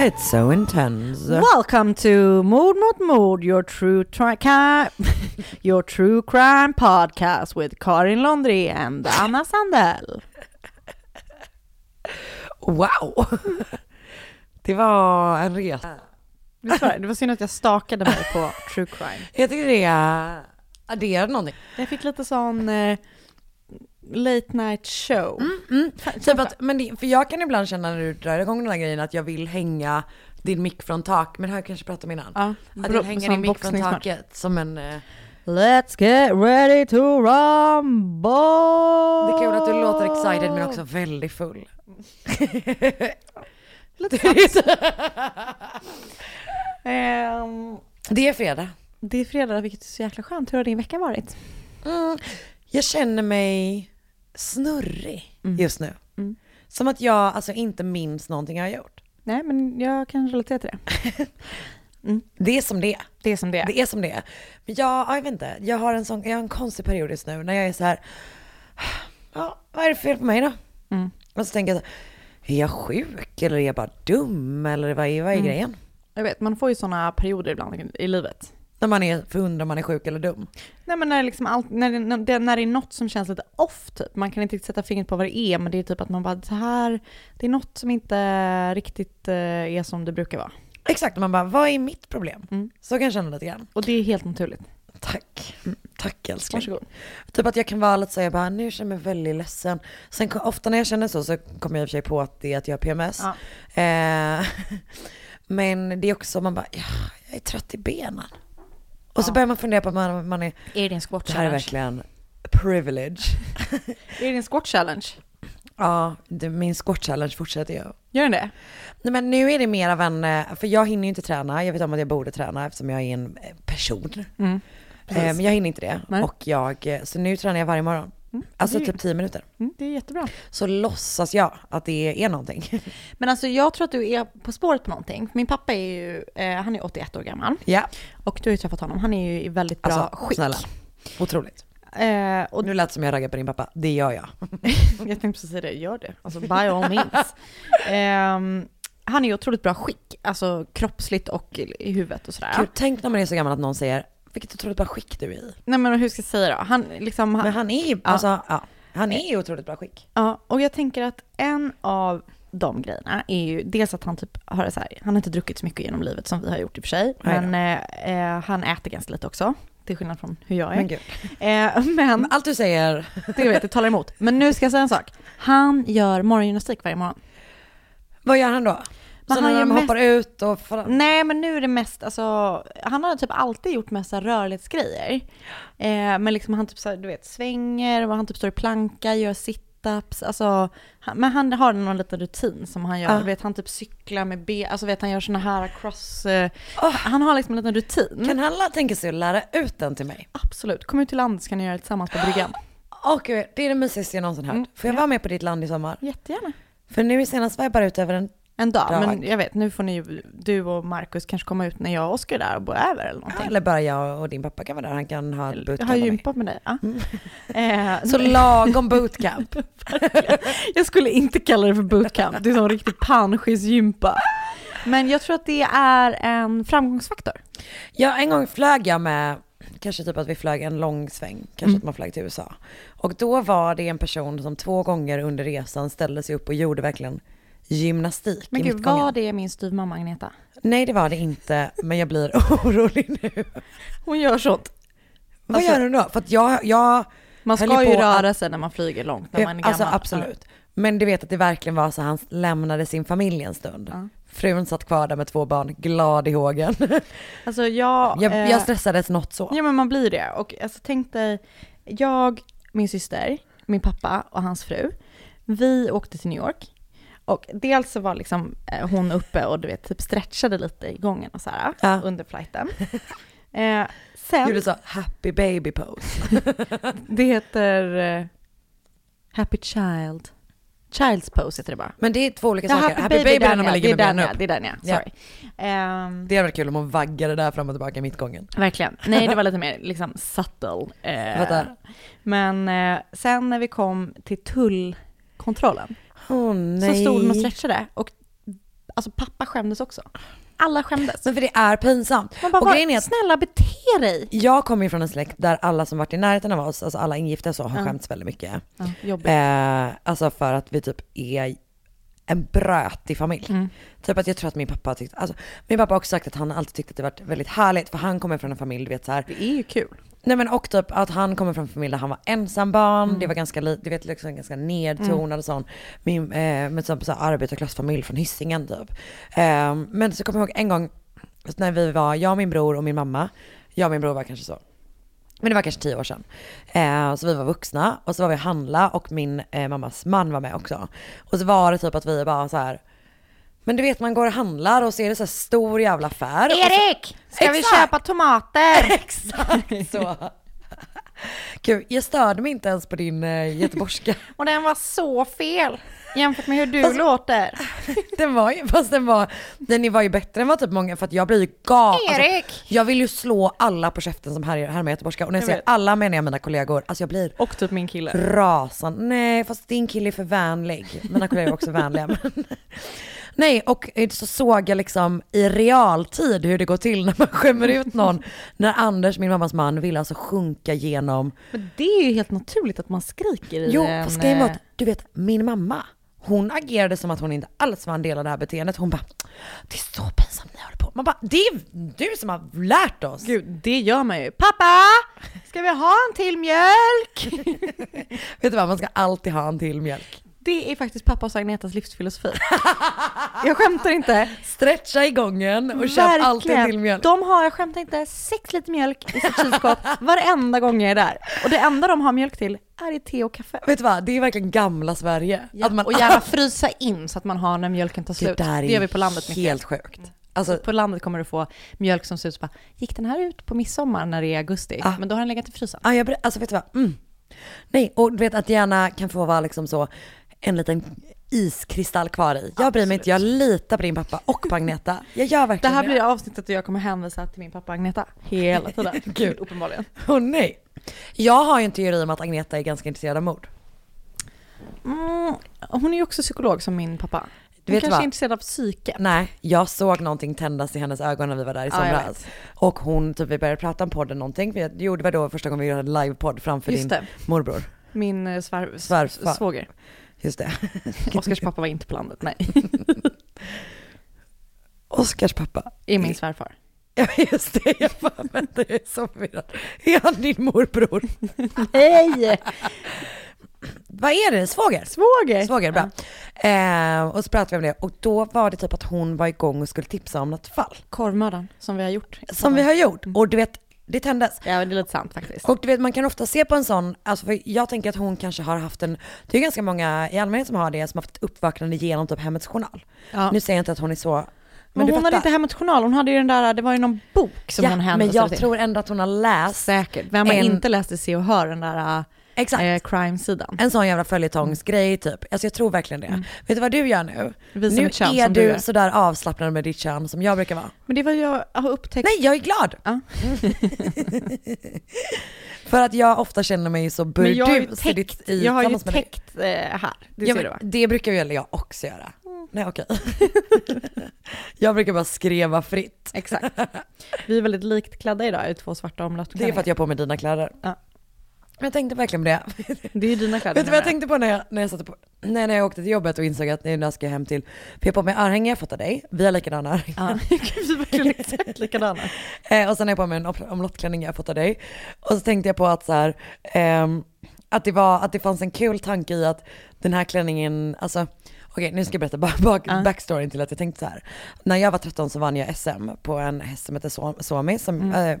It's so intense. Welcome to Mord mot mord, your true tri- your true crime podcast with Karin Londri and Anna Sandell. Wow! Det var en resa. Visst var det? Det var synd att jag stakade mig på true crime. Jag tycker det adderar någonting. Jag fick lite sån eh, late night show. Mm, Typ att, men det, för jag kan ibland känna när du drar igång den här grejen att jag vill hänga din mick från tak, men det jag kanske pratat om innan. Ja, att jag som din mick från taket som en... eh, Let's get ready to rumble! Det är kul att du låter excited men också väldigt full. Ehm, Det är fredag. det är fredag, vilket är så jäkla skönt. Hur har din vecka varit? Mm, jag känner mig snurrig Mm. just nu. Mm. Som att jag alltså inte minns någonting jag har gjort. Nej, men jag kan relatera till det. Det är som det. Det är som det. Det är som det. Men jag, ja, jag vet inte, jag har en sån, jag har en konstig period just nu när jag är så här. ja, vad är det fel på mig då? Mm. Och så tänker jag så här, är jag sjuk eller är jag bara dum eller vad är, vad är Mm. grejen? Jag vet, man får ju sådana perioder ibland i livet. När man är, förundrar om man är sjuk eller dum. Nej men när, liksom allt, när, det, när, det, när det är något som känns lite off typ. Man kan inte sätta fingret på vad det är men det är typ att man bara så här, det är något som inte riktigt eh, är som det brukar vara. Exakt, man bara, vad är mitt problem? Mm. Så kan jag känna lite grann. Och det är helt naturligt. Tack. Tack älskling. Varsågod. Typ att jag kan vara lite så jag bara, nu känner jag mig väldigt ledsen. Sen ofta när jag känner så så kommer jag i och för sig på att det är att jag har PMS. Ja. Eh, men det är också, man bara, ja, jag är trött i benen. Och så börjar man fundera på att man, man är, Är det en squat det här är challenge? verkligen privilege. Är det en squat challenge? ja, min squat challenge fortsätter ju. Gör den det? Nej men nu är det mer av en, eh, för jag hinner ju inte träna, jag vet om att jag borde träna eftersom jag är en eh, person. Mm. Eh, men jag hinner inte det. Nej. Och jag, så nu tränar jag varje morgon. Alltså det är- typ 10 minuter. Mm, det är jättebra. Så låtsas jag att det är någonting. Men alltså jag tror att du är på spåret på någonting. Min pappa är ju, eh, han är 81 år gammal. ja, Och du har ju träffat honom. Han är ju i väldigt bra alltså skick. snälla. Otroligt. Eh, och nu lät det som jag raggar på din pappa. Det gör jag. Jag tänkte precis säga det, gör det. Alltså by all means. Ehm, han är ju otroligt bra skick, alltså kroppsligt och i huvudet och sådär. Gud, tänk när man är så gammal att någon säger, vilket otroligt bra skick du är i. Nej men hur ska jag säga då? Han liksom, han, Men han är ju, alltså, ja. Han är ju otroligt bra skick. ja, och jag tänker att en av de grejerna är ju dels att han typ har det så här, han har inte druckit så mycket genom livet som vi har gjort i och för sig. Men eh, eh, han äter ganska lite också. Till skillnad från hur jag är. Men. Eh, men Allt du säger, det vet jag, talar emot. Men nu ska jag säga en sak. Han gör morgongymnastik varje morgon. vad gör han då? Men han när de mest- hoppar ut och... Nej men nu är det mest, alltså, han har typ alltid gjort mest rörlighetsgrejer. Eh, men liksom han typ så här, du vet, svänger och han typ står i planka, gör sit sit-ups, alltså, han, men han har någon liten rutin som han gör. Ja. Vet, han typ cyklar med ben, alltså vet han gör såna här cross, eh, han har liksom en liten rutin. Kan han tänka sig att lära ut den till mig? Absolut, kom ut till landet så kan ni göra det tillsammans på bryggan. Åh gud, det är det mysigaste jag någonsin hört. Mm, Får jag ja. vara med på ditt land i sommar? Jättegärna. För nu senast var jag bara ute över en, En dag, Dag. men jag vet, nu får ni ju- du och Markus kanske komma ut när jag och Oskar är där och bo över eller någonting. eller bara jag och din pappa kan vara där, han kan ha ett Jag bootcamp har med mig. gympat med dig. Ja. Eh, Så lagom bootcamp. jag skulle inte kalla det för bootcamp, det är som riktig panschisgympa. Men jag tror att det är en framgångsfaktor. Ja, en gång flög jag med, kanske typ att vi flög en lång sväng, kanske Mm. att man flög till USA. Och då var det en person som två gånger under resan ställde sig upp och gjorde verkligen gymnastik Men i gud, mittgången. var det min styvmamma Agneta? Nej det var det inte, men jag blir orolig nu. Hon gör sånt. Vad Alltså- gör hon då? För att jag, jag Man ska ju röra att- sig när man flyger långt, när man är gammal. Alltså absolut. Men du vet att det verkligen var så han lämnade sin familj en stund. Ja. Frun satt kvar där med två barn, glad i hågen. Alltså jag... Jag, eh, jag stressades något så. Ja men man blir det. Och alltså tänk dig, jag, min syster, min pappa och hans fru, vi åkte till New York. Och dels så var liksom eh, hon uppe och du vet typ stretchade lite i gången och så här Ja. under flighten. Eh, sen, Gjorde så happy baby pose. det heter eh, Happy Child. Child's pose heter det bara. Men det är två olika Ja, saker. Happy, baby, är när man ligger med benen upp. det är den ja, sorry. Ehm, Det hade varit kul om hon vaggade där fram och tillbaka i mittgången. Verkligen. Nej, det var lite mer liksom subtle. Eh, men eh, sen när vi kom till tullkontrollen Åh nej. så stod hon och stretchade och alltså pappa skämdes också. Alla skämdes. Men för det är pinsamt. Man bara, och "Vad- grejen är att snälla bete dig! jag kommer ju från en släkt där alla som varit i närheten av oss, alltså alla ingifta så, har Ja. skämts väldigt mycket. Jobbigt. Eh, alltså för att vi typ är en brötig familj. Mm. Typ att jag tror att min pappa har tyckt, alltså min pappa har också sagt att han alltid tyckt att det varit väldigt härligt för han kommer från en familj, du vet så här. Det är ju kul. Nej men och typ att han kommer från en familj där han var ensambarn, Mm. det var ganska, du vet liksom ganska nedtonad och sån. Min, eh, med typ så här arbetarklassfamilj från Hisingen typ. Eh, men så kommer jag ihåg en gång när vi var, jag, min bror och min mamma, jag och min bror var kanske så men det var kanske tio år sedan. Eh, så vi var vuxna och så var vi handla och min eh, mammas man var med också. Och så var det typ att vi bara så här. Men du vet man går och handlar och så är det så här stor jävla affär. och så- Erik! Ska vi Exakt. köpa tomater? Exakt så. Gud, jag störde mig inte ens på din eh, göteborgska. Och den var så fel jämfört med hur du Alltså- låter. Den var ju, fast den var, den var ju bättre än vad typ många, för att jag blir ju galen. Erik! jag vill ju slå alla på käften som härjar härmar göteborgska. Och när jag, Jag säger vet. alla menar jag mina kollegor, alltså jag blir Och typ min kille. rasande. Nej, fast din kille är för vänlig. Mina kollegor är också vänliga. Men... Nej, och så såg jag liksom i realtid hur det går till när man skämmer ut någon. När Anders, min mammas man, vill alltså sjunka genom Men det är ju helt naturligt att man skriker i Jo, en... fast grejen var eh, du vet, min mamma, hon agerade som att hon inte alls var en del av det här beteendet. Hon bara, det är så pinsamt ni håller på. Man bara, det är du som har lärt oss. Gud, det gör man ju. Pappa! Ska vi ha en till mjölk? Vet du vad, man ska alltid ha en till mjölk. Det är faktiskt pappas och Agnetas livsfilosofi. Jag skämtar inte. Stretcha i gången och köp alltid en till mjölk. De har, jag skämtar inte, sex liter mjölk i sitt kylskåp varenda gång jag är där. Och det enda de har mjölk till är i te och kaffe. Vet du vad, det är verkligen gamla Sverige. Ja, och gärna frysa in så att man har när mjölken tar det slut. där är det gör vi på landet mycket. helt sjukt. Alltså, På landet kommer du få mjölk som ser ut bara, gick den här ut på midsommar när det är augusti? Ah. Men då har den legat i frysen. ja, jag, alltså vet du vad, mm. Nej, och du vet att det gärna kan få vara liksom så en liten iskristall kvar i. Jag bryr mig inte, jag litar på din pappa och på Agneta. Jag gör Det verkligen här blir avsnittet där jag kommer hänvisa till min pappa Agneta hela tiden. Gud. Uppenbarligen. Åh nej. Jag har ju en teori om att Agneta är ganska intresserad av mord. Mm, hon är ju också psykolog som min pappa. Du vet kanske vad? är intresserad av psyke. Nej, jag såg någonting tändas i hennes ögon när vi var där i jag somras. och hon, typ vi började prata om podden någonting, för det gjorde vi då första gången vi gjorde en livepodd framför Just din det, morbror. min eh, svär, Svärfar. svåger. Just det. Oskars pappa var inte på landet, nej. Oskars pappa. Är min svärfar. Ja just det, jag bara, vänta jag är så förvirrad. Är han din morbror? Nej! Vad är det? Svåger? Svåger! Svåger, bra. Eh, och så pratade vi om det och då var det typ att hon var igång och skulle tipsa om något fall. Korvmördaren, som vi har gjort. Som vi har gjort. Och du vet, det tändes. Ja, det är lite sant faktiskt. Och du vet man kan ofta se på en sån, alltså för jag tänker att hon kanske har haft en, det är ganska många i allmänhet som har det, som har haft ett uppvaknande genom typ Hemmets Journal. Ja. Nu säger jag inte att hon är så, men, Men hon hade inte Hemmets Journal, hon hade ju den där, det var ju någon bok som ja, hon men hänvisade jag till. tror ändå att hon har läst Säkert. Vem har en- inte läst det Se och Hör, den där Exakt. eh, crime-sidan? En sån jävla följetongsgrej typ. Alltså jag tror verkligen det. Vet du vad du gör nu? Visa nu kön är du du gör. sådär avslappnad med ditt kön som jag brukar vara. Men det var jag har upptäckt. Nej, jag är glad! Ja. För att jag ofta känner mig så Men jag har ju burdus täckt, i- jag har ju täckt eh, här. Det Ja, ser du va? det brukar ju jag också göra. Mm. Nej okej. jag brukar bara skriva fritt. Exakt. Vi är väldigt likt klädda idag i två svarta Det omlottklänningar. är för att jag har på mig dina kläder. Ja. Jag tänkte verkligen på det. Det är ju dina kläder. Vet du vad jag tänkte på när jag, när jag, satte på, nej, när jag åkte till jobbet och insåg att nu ska jag hem till, för jag på mig örhängen jag fått av dig, vi har likadana örhängen. Ja, vi är verkligen exakt likadana. Eh, och sen har jag på mig en om- omlottklänning jag fått av dig. Och så tänkte jag på att så här, ehm, att, det var, att det fanns en kul tanke i att den här klänningen, alltså Okej, nu ska jag berätta bak, bak, Ja. backstoryn till att jag tänkte så här. När jag var 13 så vann jag SM på en häst som heter So- Suomi, som, Mm. eh,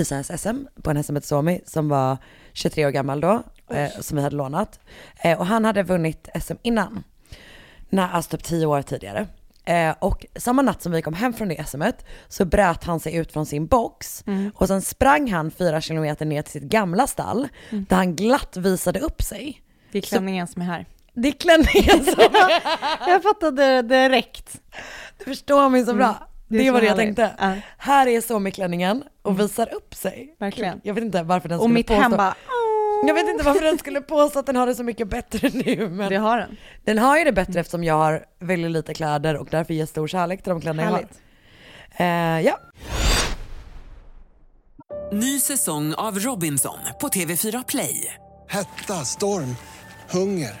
Isas SM, på en häst som heter Suomi, som var 23 år gammal då, eh, som vi hade lånat. Eh, och han hade vunnit SM innan, när, alltså typ 10 år tidigare. Eh, och samma natt som vi kom hem från det SMet så bröt han sig ut från sin box och sen sprang han fyra kilometer ner till sitt gamla stall där han glatt visade upp sig. Det är klänningen som är här. Det är klänningen som Jag fattade direkt. Du förstår mig så bra. det Det, är var det jag härligt. tänkte. Ja. Här är så med klänningen och visar upp sig. Verkligen. Jag vet inte varför den Och skulle mitt påstå. hem bara, Jag vet inte varför den skulle påstå att den har det så mycket bättre nu. Men det har den. den har ju det bättre eftersom jag har väldigt lite kläder och därför ger stor kärlek till de kläder jag har. Eh, ja. Ny säsong av Robinson på TV4 Play. Hetta, storm, hunger.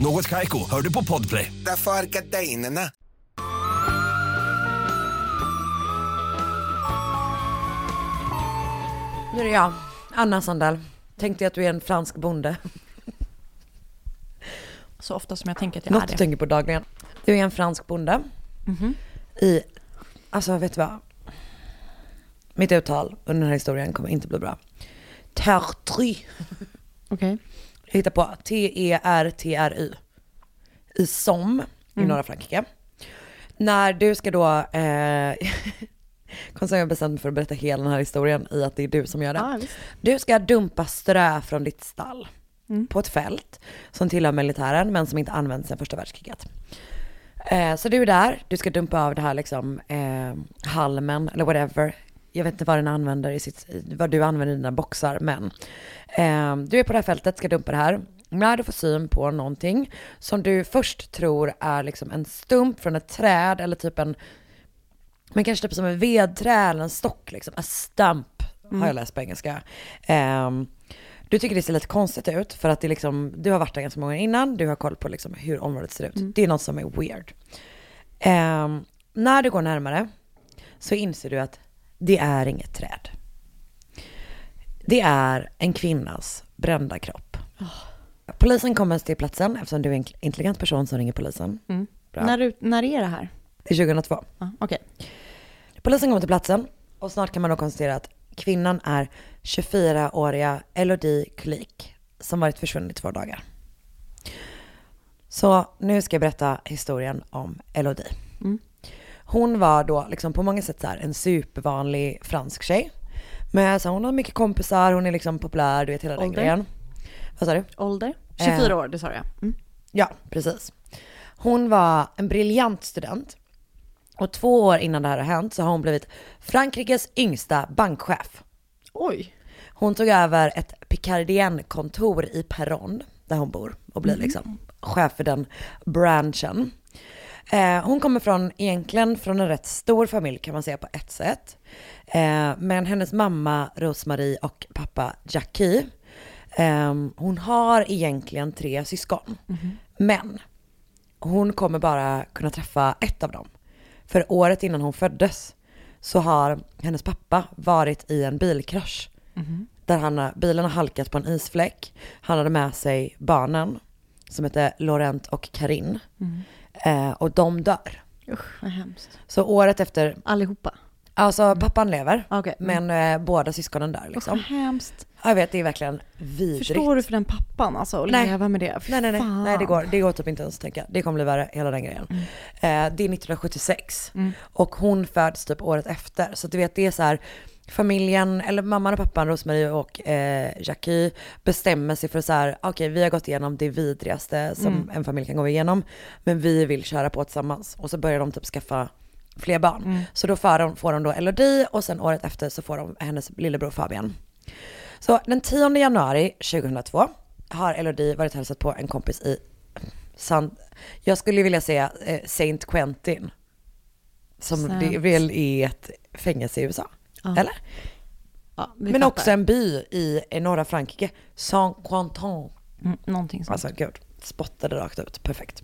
Något Kaiko, hör du på Podplay. Därför är gardinerna. Nu är det jag, Anna Sandell. Tänkte jag att du är en fransk bonde. Så ofta som jag tänker att jag Något är du det. tänker på dagligen. Du är en fransk bonde. I, alltså vet du vad? Mitt uttal under den här historien kommer inte bli bra. Tertry. Okej. Jag hittar på T-E-R-T-R-Y. I Somme i norra Frankrike. När du ska då, eh, konstigt jag bestämt mig för att berätta hela den här historien i att det är du som gör det. Ja, visst. Du ska dumpa strö från ditt stall på ett fält som tillhör militären men som inte används sedan första världskriget. Eh, så du är där, du ska dumpa av det här liksom eh, halmen eller whatever. Jag vet inte vad den använder i sitt, vad du använder i dina boxar men eh, du är på det här fältet, ska dumpa det här. När du får syn på någonting som du först tror är liksom en stump från ett träd eller typ en men kanske typ som en vedträ eller en stock liksom. A stump har jag läst på engelska. Ehm, du tycker det ser lite konstigt ut för att det är liksom, du har varit där ganska många innan, du har koll på liksom hur området ser ut. Det är något som är weird. Ehm, när du går närmare så inser du att det är inget träd. Det är en kvinnas brända kropp. Polisen kommer till platsen eftersom du är en intelligent person som ringer polisen. Bra. När, när är det här? Det är 2002. Ja, Okej. Polisen kommer till platsen och snart kan man då konstatera att kvinnan är 24-åriga Elodie Kulik som varit försvunnen i två dagar. Så nu ska jag berätta historien om Elodie. Hon var då liksom på många sätt så här en supervanlig fransk tjej. Men så hon har mycket kompisar, hon är liksom populär, du vet hela den Ålder? grejen. Vad sa du? Ålder? 24 Eh. år, det sa jag. Mm. Ja, precis. Hon var en briljant student. Och två år innan det här har hänt så har hon blivit Frankrikes yngsta bankchef. Oj. Hon tog över ett Picardien-kontor i Perron, där hon bor, och blir liksom chef för den branschen. Eh, hon kommer från, egentligen från en rätt stor familj kan man säga på ett sätt. Eh, men hennes mamma Rosmarie och pappa Jackie, eh, hon har egentligen tre syskon. Men hon kommer bara kunna träffa ett av dem. För året innan hon föddes så har hennes pappa varit i en bilkrasch. Där han, bilen har halkat på en isfläck. Han hade med sig barnen som heter Laurent och Karin. Eh, och de dör. Usch, vad hemskt. Så året efter, Allihopa? alltså pappan lever, Okej. men eh, båda syskonen dör Usch, liksom. vad hemskt. Jag vet, det är verkligen vidrigt. Förstår du för den pappan alltså? Att Nej. leva med det? Fy Nej, nej, nej, fan. nej det, går, det går typ inte ens att tänka. Det kommer bli värre, hela den grejen. Mm. Eh, det är 1976 och hon föds typ året efter. Så du vet, det är så här, familjen, eller mamman och pappan, Rosmarie och eh, Jackie, bestämmer sig för så här, okej vi har gått igenom det vidrigaste som Mm. en familj kan gå igenom, men vi vill köra på tillsammans. Och så börjar de typ skaffa fler barn. Mm. Så då får de, får de då Elodie och sen året efter så får de hennes lillebror Fabian. Så den 10 januari 2002 har Elodie varit hälsat på en kompis i San, jag skulle vilja säga eh, Saint Quentin. Som det väl är ett fängelse i USA. Ja. Eller? Ja, Men fattar. också en by i, norra Frankrike. Saint-Quentin. Mm, någonting sånt. Alltså gud, spottade rakt ut. Perfekt.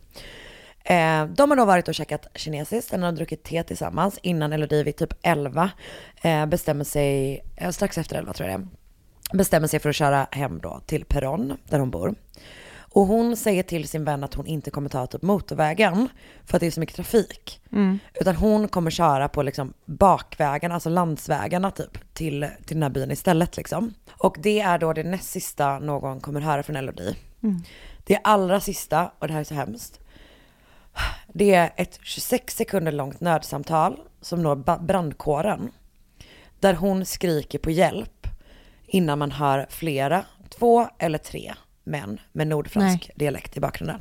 Eh, de har då varit och käkat kinesiskt, de har druckit te tillsammans innan Elodie vid typ 11 eh, bestämmer sig, eh, strax efter 11 tror jag det bestämmer sig för att köra hem då till Perron där hon bor. Och hon säger till sin vän att hon inte kommer ta typ motorvägen för att det är så mycket trafik. Mm. Utan hon kommer köra på liksom bakvägen, alltså landsvägarna typ, till, till den här byn istället liksom. Och det är då det näst sista någon kommer höra från Elodie. Mm. Det allra sista, och det här är så hemskt, det är ett 26 sekunder långt nödsamtal som når brandkåren. Där hon skriker på hjälp innan man hör flera, två eller tre män med nordfransk Nej. dialekt i bakgrunden.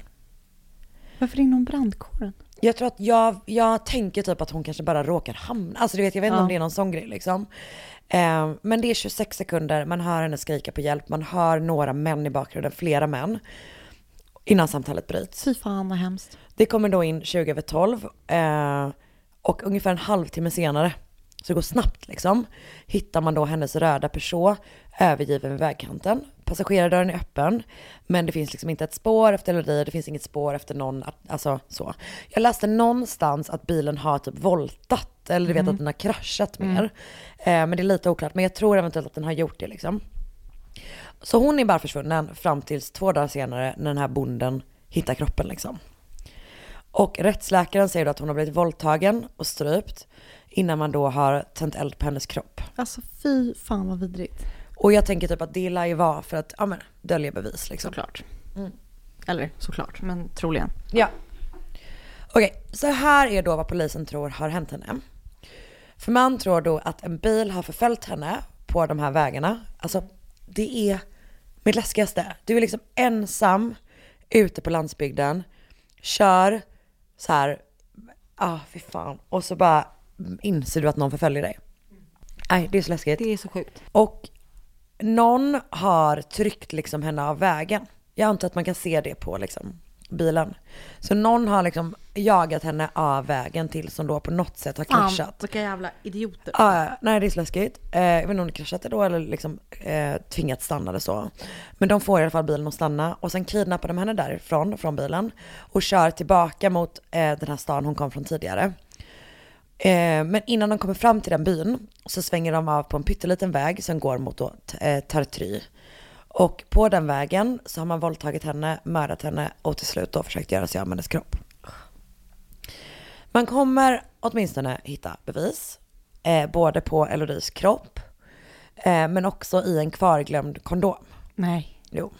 Varför ringde hon brandkåren? Jag tror att jag, jag tänker typ att hon kanske bara råkar hamna, alltså du vet jag vet inte Ja. om det är någon sån grej liksom. Eh, men det är 26 sekunder, man hör henne skrika på hjälp, man hör några män i bakgrunden, flera män. Innan samtalet bryts. Fy fan vad hemskt. Det kommer då in 20 över 12 eh, och ungefär en halvtimme senare, så det går snabbt liksom, hittar man då hennes röda Peugeot övergiven vid vägkanten. Passagerardörren är öppen, men det finns liksom inte ett spår efter Elodie, det finns inget spår efter någon, alltså så. Jag läste någonstans att bilen har typ voltat, eller du vet Mhm. att den har kraschat Mm. mer. Eh, men det är lite oklart, men jag tror eventuellt att den har gjort det liksom. Så hon är bara försvunnen fram tills två dagar senare när den här bonden hittar kroppen liksom. Och rättsläkaren säger då att hon har blivit våldtagen och strypt innan man då har tänt eld på hennes kropp. Alltså fy fan vad vidrigt. Och jag tänker typ att det lär ju vara för att, ja men, dölja bevis liksom. Såklart. Mm. Eller såklart, men troligen. Ja. Okej, så här är då vad polisen tror har hänt henne. För man tror då att en bil har förföljt henne på de här vägarna. Alltså, det är mitt läskigaste. Du är liksom ensam ute på landsbygden, kör så här, ah fy fan, och så bara inser du att någon förföljer dig. Nej, det är så läskigt. Det är så sjukt. Och någon har tryckt liksom henne av vägen. Jag antar att man kan se det på liksom bilen. Så någon har liksom jagat henne av vägen till som då på något sätt har Fan, kraschat. vilka jävla idioter. Ja, nej det är så läskigt. Eh, jag vet inte om det kraschade då eller liksom eh, tvingat stanna eller så. Men de får i alla fall bilen att stanna och sen kidnappar de henne därifrån, från bilen. Och kör tillbaka mot eh, den här stan hon kom från tidigare. Eh, men innan de kommer fram till den byn så svänger de av på en pytteliten väg som går mot då, eh, Tartry. Och på den vägen så har man våldtagit henne, mördat henne och till slut då försökt göra sig av med hennes kropp. Man kommer åtminstone hitta bevis, eh, både på Elodies kropp, eh, men också i en kvarglömd kondom. Nej. Jo.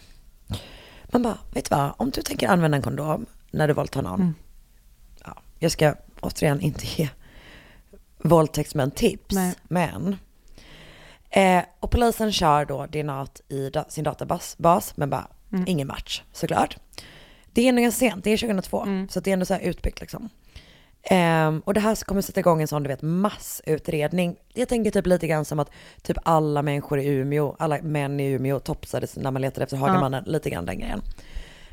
Man bara, vet du vad, om du tänker använda en kondom när du våldtar någon, Mm. ja, jag ska återigen inte ge våldtäktsmän tips, Nej. men eh, och polisen kör då DNA i da- sin databas, bas, men bara Mm. ingen match såklart. Det är ändå ganska sent, det är 2002, Mm. så det är ändå så här utbyggt liksom. Ehm, och det här kommer sätta igång en sån, du vet, massutredning. Jag tänker typ lite grann som att typ alla människor i Umeå, alla män i Umeå topsades när man letade efter Hagamannen, lite grann den grejen.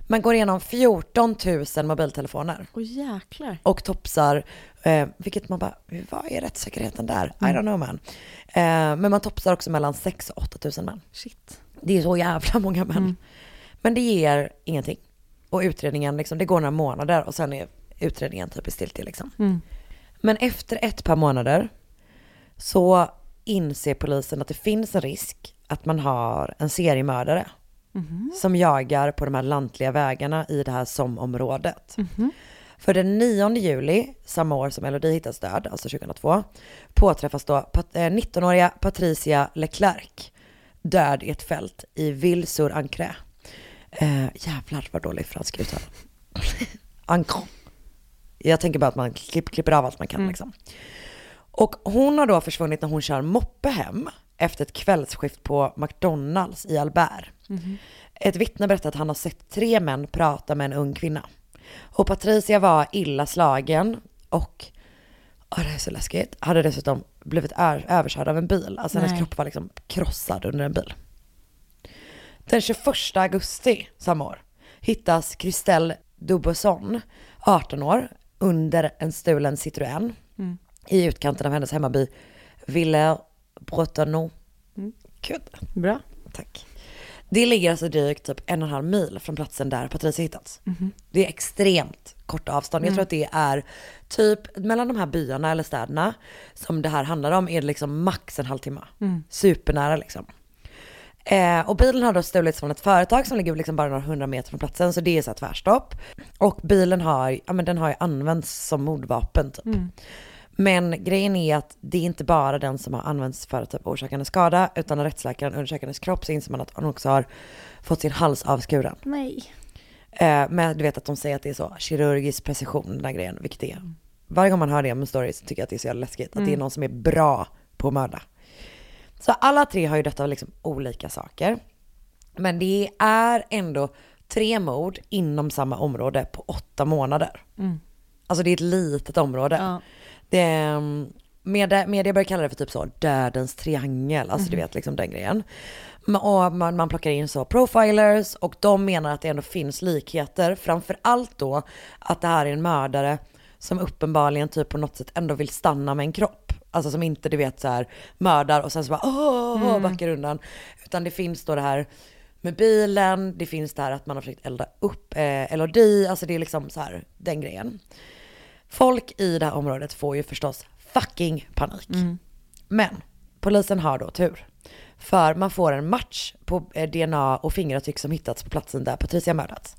Man går igenom 14 000 mobiltelefoner Åh jäklar. och topsar, eh, vilket man bara, vad är rättssäkerheten där? I don't know man. Eh, men man topsar också mellan 6 och 8 000 män. Shit. Det är så jävla många män. Men det ger ingenting. Och utredningen, liksom, det går några månader och sen är utredningen typ i stiltje liksom. Men efter ett par månader så inser polisen att det finns en risk att man har en seriemördare som jagar på de här lantliga vägarna i det här SOM-området. För den 9 juli, samma år som Elodie hittas död, alltså 2002, påträffas då pat- eh, 19-åriga Patricia Leclerc död i ett fält i Ville-sur-Ancre. Eh, jävlar vad dålig fransk uttal. Jag tänker bara att man klipp, klipper av allt man kan liksom. Och hon har då försvunnit när hon kör moppe hem efter ett kvällsskift på McDonalds i Albert. Ett vittne berättar att han har sett tre män prata med en ung kvinna. Och Patricia var illa slagen och, åh det är så läskigt, hade dessutom blivit överkörd av en bil. Alltså hennes Nej. kropp var liksom krossad under en bil. Den 21 augusti samma år hittas Christelle Dubuisson, 18 år, under en stulen Citroën i utkanten av hennes hemmaby Villers-Bretonneux. Gud, Bra. tack. Det ligger alltså drygt typ en och en halv mil från platsen där Patricia hittats. Det är extremt kort avstånd. Jag tror att det är typ mellan de här byarna eller städerna som det här handlar om är det liksom max en halvtimme. Supernära liksom. Eh, och bilen har då stulits från ett företag som ligger liksom bara några hundra meter från platsen, så det är så här tvärstopp. Och bilen har, ja men den har ju använts som mordvapen typ. Men grejen är att det är inte bara den som har använts för att typ orsaka skada, utan när rättsläkaren undersöker hennes kropp så inser man att hon också har fått sin hals avskuren. Nej. Eh, men du vet att de säger att det är så kirurgisk precision den här grejen, vilket det är. Varje gång man hör det om en story så tycker jag att det är så jävla läskigt, att det är någon som är bra på att mörda. Så alla tre har ju dött av liksom olika saker. Men det är ändå tre mord inom samma område på åtta månader. Alltså det är ett litet område. Ja. Det, är- media, media börjar kalla det för typ så dödens triangel, alltså du vet liksom den grejen. Och man, man plockar in så profilers och de menar att det ändå finns likheter. Framför allt då att det här är en mördare som uppenbarligen typ på något sätt ändå vill stanna med en kropp. Alltså som inte du vet så här mördar och sen så bara åh, backar undan. Utan det finns då det här med bilen, det finns det här att man har försökt elda upp eh, Elodie, alltså det är liksom så här den grejen. Folk i det här området får ju förstås fucking panik. Men polisen har då tur. För man får en match på eh, DNA och fingeravtryck som hittats på platsen där Patricia mördats.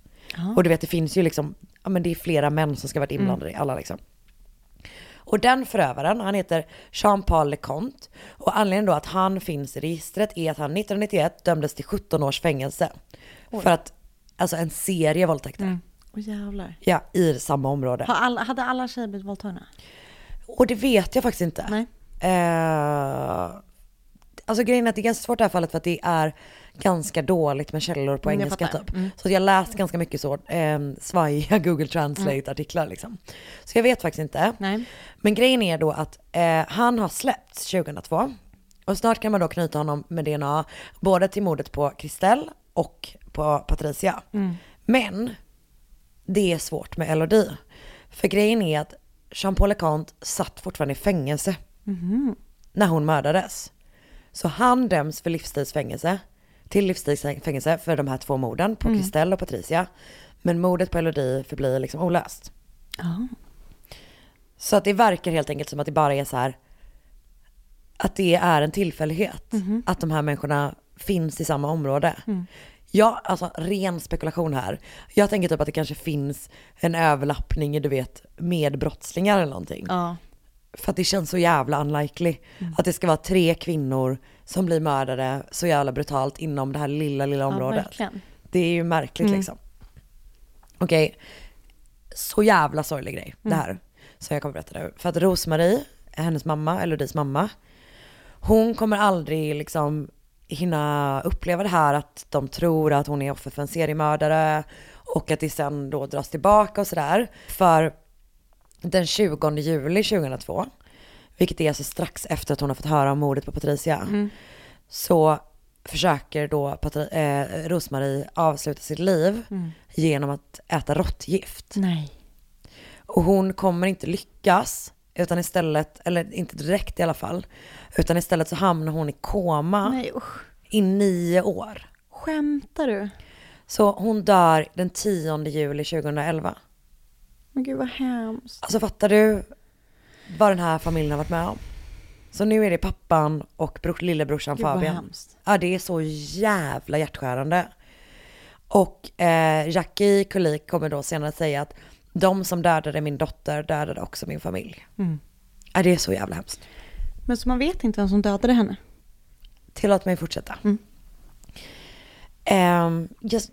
Och du vet det finns ju liksom, ja men det är flera män som ska varit inblandade i alla liksom. Och den förövaren, han heter Jean-Paul Leconte. Och anledningen då att han finns i registret är att han 1991 dömdes till 17 års fängelse. För att, alltså en serie våldtäkter. Åh jävlar. Ja, i samma område. Har alla, hade alla tjejer blivit våldtagna? Och det vet jag faktiskt inte. Nej. Eh, alltså grejen är att det är ganska svårt i det här fallet för att det är ganska dåligt med källor på Mm, engelska typ. Så att jag läst ganska mycket så eh, svajiga Google Translate-artiklar liksom. Så jag vet faktiskt inte. Nej. Men grejen är då att eh, han har släppts 2002. Och snart kan man då knyta honom med DNA både till mordet på Christelle och på Patricia. Men det är svårt med Elodie. För grejen är att Jean-Paul Leconte satt fortfarande i fängelse när hon mördades. Så han döms för livstidsfängelse, till livstidsfängelse för de här två morden på Christelle och Patricia. Men mordet på Elodie förblir liksom olöst. Ja. Så att det verkar helt enkelt som att det bara är så här att det är en tillfällighet att de här människorna finns i samma område. Ja, alltså ren spekulation här. Jag tänker typ att det kanske finns en överlappning, du vet, med brottslingar eller någonting. Ja. För att det känns så jävla unlikely. Att det ska vara tre kvinnor som blir mördade så jävla brutalt inom det här lilla, lilla ja, området. verkligen. Det är ju märkligt liksom. Okej, så jävla sorglig grej det här. Som jag kommer berätta nu. För att Rosmarie, hennes mamma, Elodies mamma, hon kommer aldrig liksom hinna uppleva det här att de tror att hon är offer för en seriemördare och att det sen då dras tillbaka och sådär. För den 20 juli 2002, vilket är alltså strax efter att hon har fått höra om mordet på Patricia, så försöker då Patri- eh, Rosmarie avsluta sitt liv genom att äta råttgift. Nej. Och hon kommer inte lyckas, utan istället, eller inte direkt i alla fall, utan istället så hamnar hon i koma Nej i nio år. Skämtar du? Så hon dör den 10 juli 2011. Men gud vad hemskt. Alltså fattar du vad den här familjen har varit med om? Så nu är det pappan och bror, lillebrorsan Gud Fabian. hemskt. Ja det är så jävla hjärtskärande. Och eh, Jackie Kulik kommer då senare säga att de som dödade min dotter dödade också min familj. Mm. Ja det är så jävla hemskt. Men så man vet inte vem som dödade henne? Tillåt mig fortsätta. Mm. Ehm, just,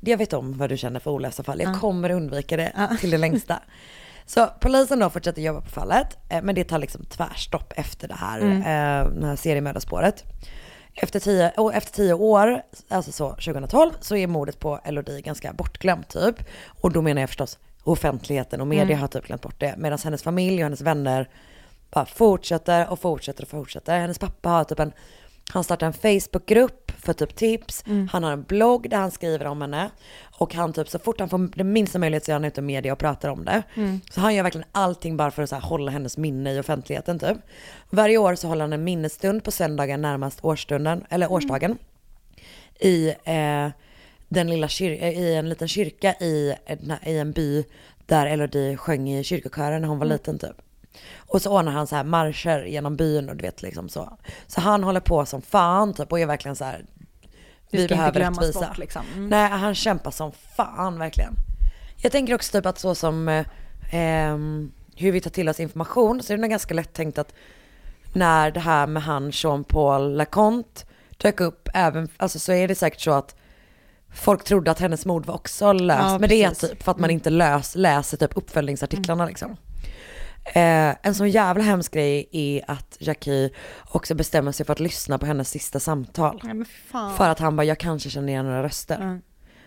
jag vet om vad du känner för olösta fall. Jag Ja. kommer undvika det Ja. till det längsta. Så polisen då fortsätter jobba på fallet, eh, men det tar liksom tvärstopp efter det här, Mm. eh, det här seriemördarspåret. Efter tio, och efter tio år, alltså så 2012, så är mordet på Elodie ganska bortglömt typ. Och då menar jag förstås offentligheten och media Mm. har typ glömt bort det. Medan hennes familj och hennes vänner bara fortsätter och fortsätter och fortsätter. Hennes pappa har typ en, han startar en Facebookgrupp för typ tips. Mm. Han har en blogg där han skriver om henne. Och han typ så fort han får den minsta möjlighet så är han ute i media och pratar om det. Mm. Så han gör verkligen allting bara för att så hålla hennes minne i offentligheten typ. Varje år så håller han en minnesstund på söndagen närmast årsstunden, eller årsdagen. I, eh, den lilla eh, i en liten kyrka i, en- i en by där Elodie sjöng i kyrkokören när hon var Mm. liten typ. Och så ordnar han så här marscher genom byn och du vet liksom så. Så han håller på som fan typ och är verkligen så här. Vi ska inte behöver glömmas rättvisa. bort, liksom. Mm. Nej han kämpar som fan verkligen. Jag tänker också typ att så som eh, ehm, hur vi tar till oss information så är det nog ganska lätt tänkt att när det här med han Jean-Paul Laconte dök upp även, alltså så är det säkert så att folk trodde att hennes mord var också löst Ja, med det precis. typ för att man Mm. inte lös, läser typ uppföljningsartiklarna liksom. Eh, en sån jävla hemsk grej är att Jackie också bestämmer sig för att lyssna på hennes sista samtal. Men fan. För att han bara, jag kanske känner igen några röster. Mm.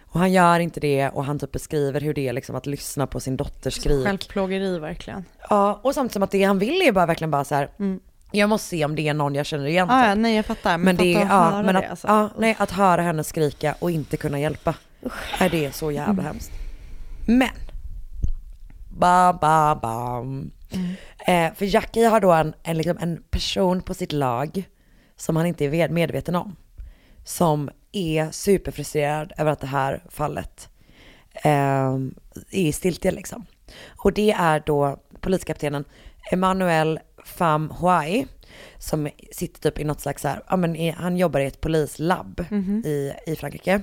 Och han gör inte det och han typ beskriver hur det är liksom att lyssna på sin dotters skrik. Självplågeri verkligen. Ja, och samtidigt som att det han vill är bara verkligen bara så här. Jag måste se om det är någon jag känner igen. Ah, typ. ja, nej jag fattar. Men, Men det, är- att ja, höra men det att, alltså. ja, nej, att höra henne skrika och inte kunna hjälpa. Nej, det är så jävla Mm. hemskt. Men, ba, ba, bam. Mm. Eh, för Jackie har då en, en, liksom en person på sitt lag som han inte är medveten om. Som är superfrustrerad över att det här fallet eh, är stiltje liksom. Och det är då poliskaptenen Emmanuel Pham Huai som sitter typ i något slags så här, ja men i, han jobbar i ett polislabb Mhm. i, i Frankrike.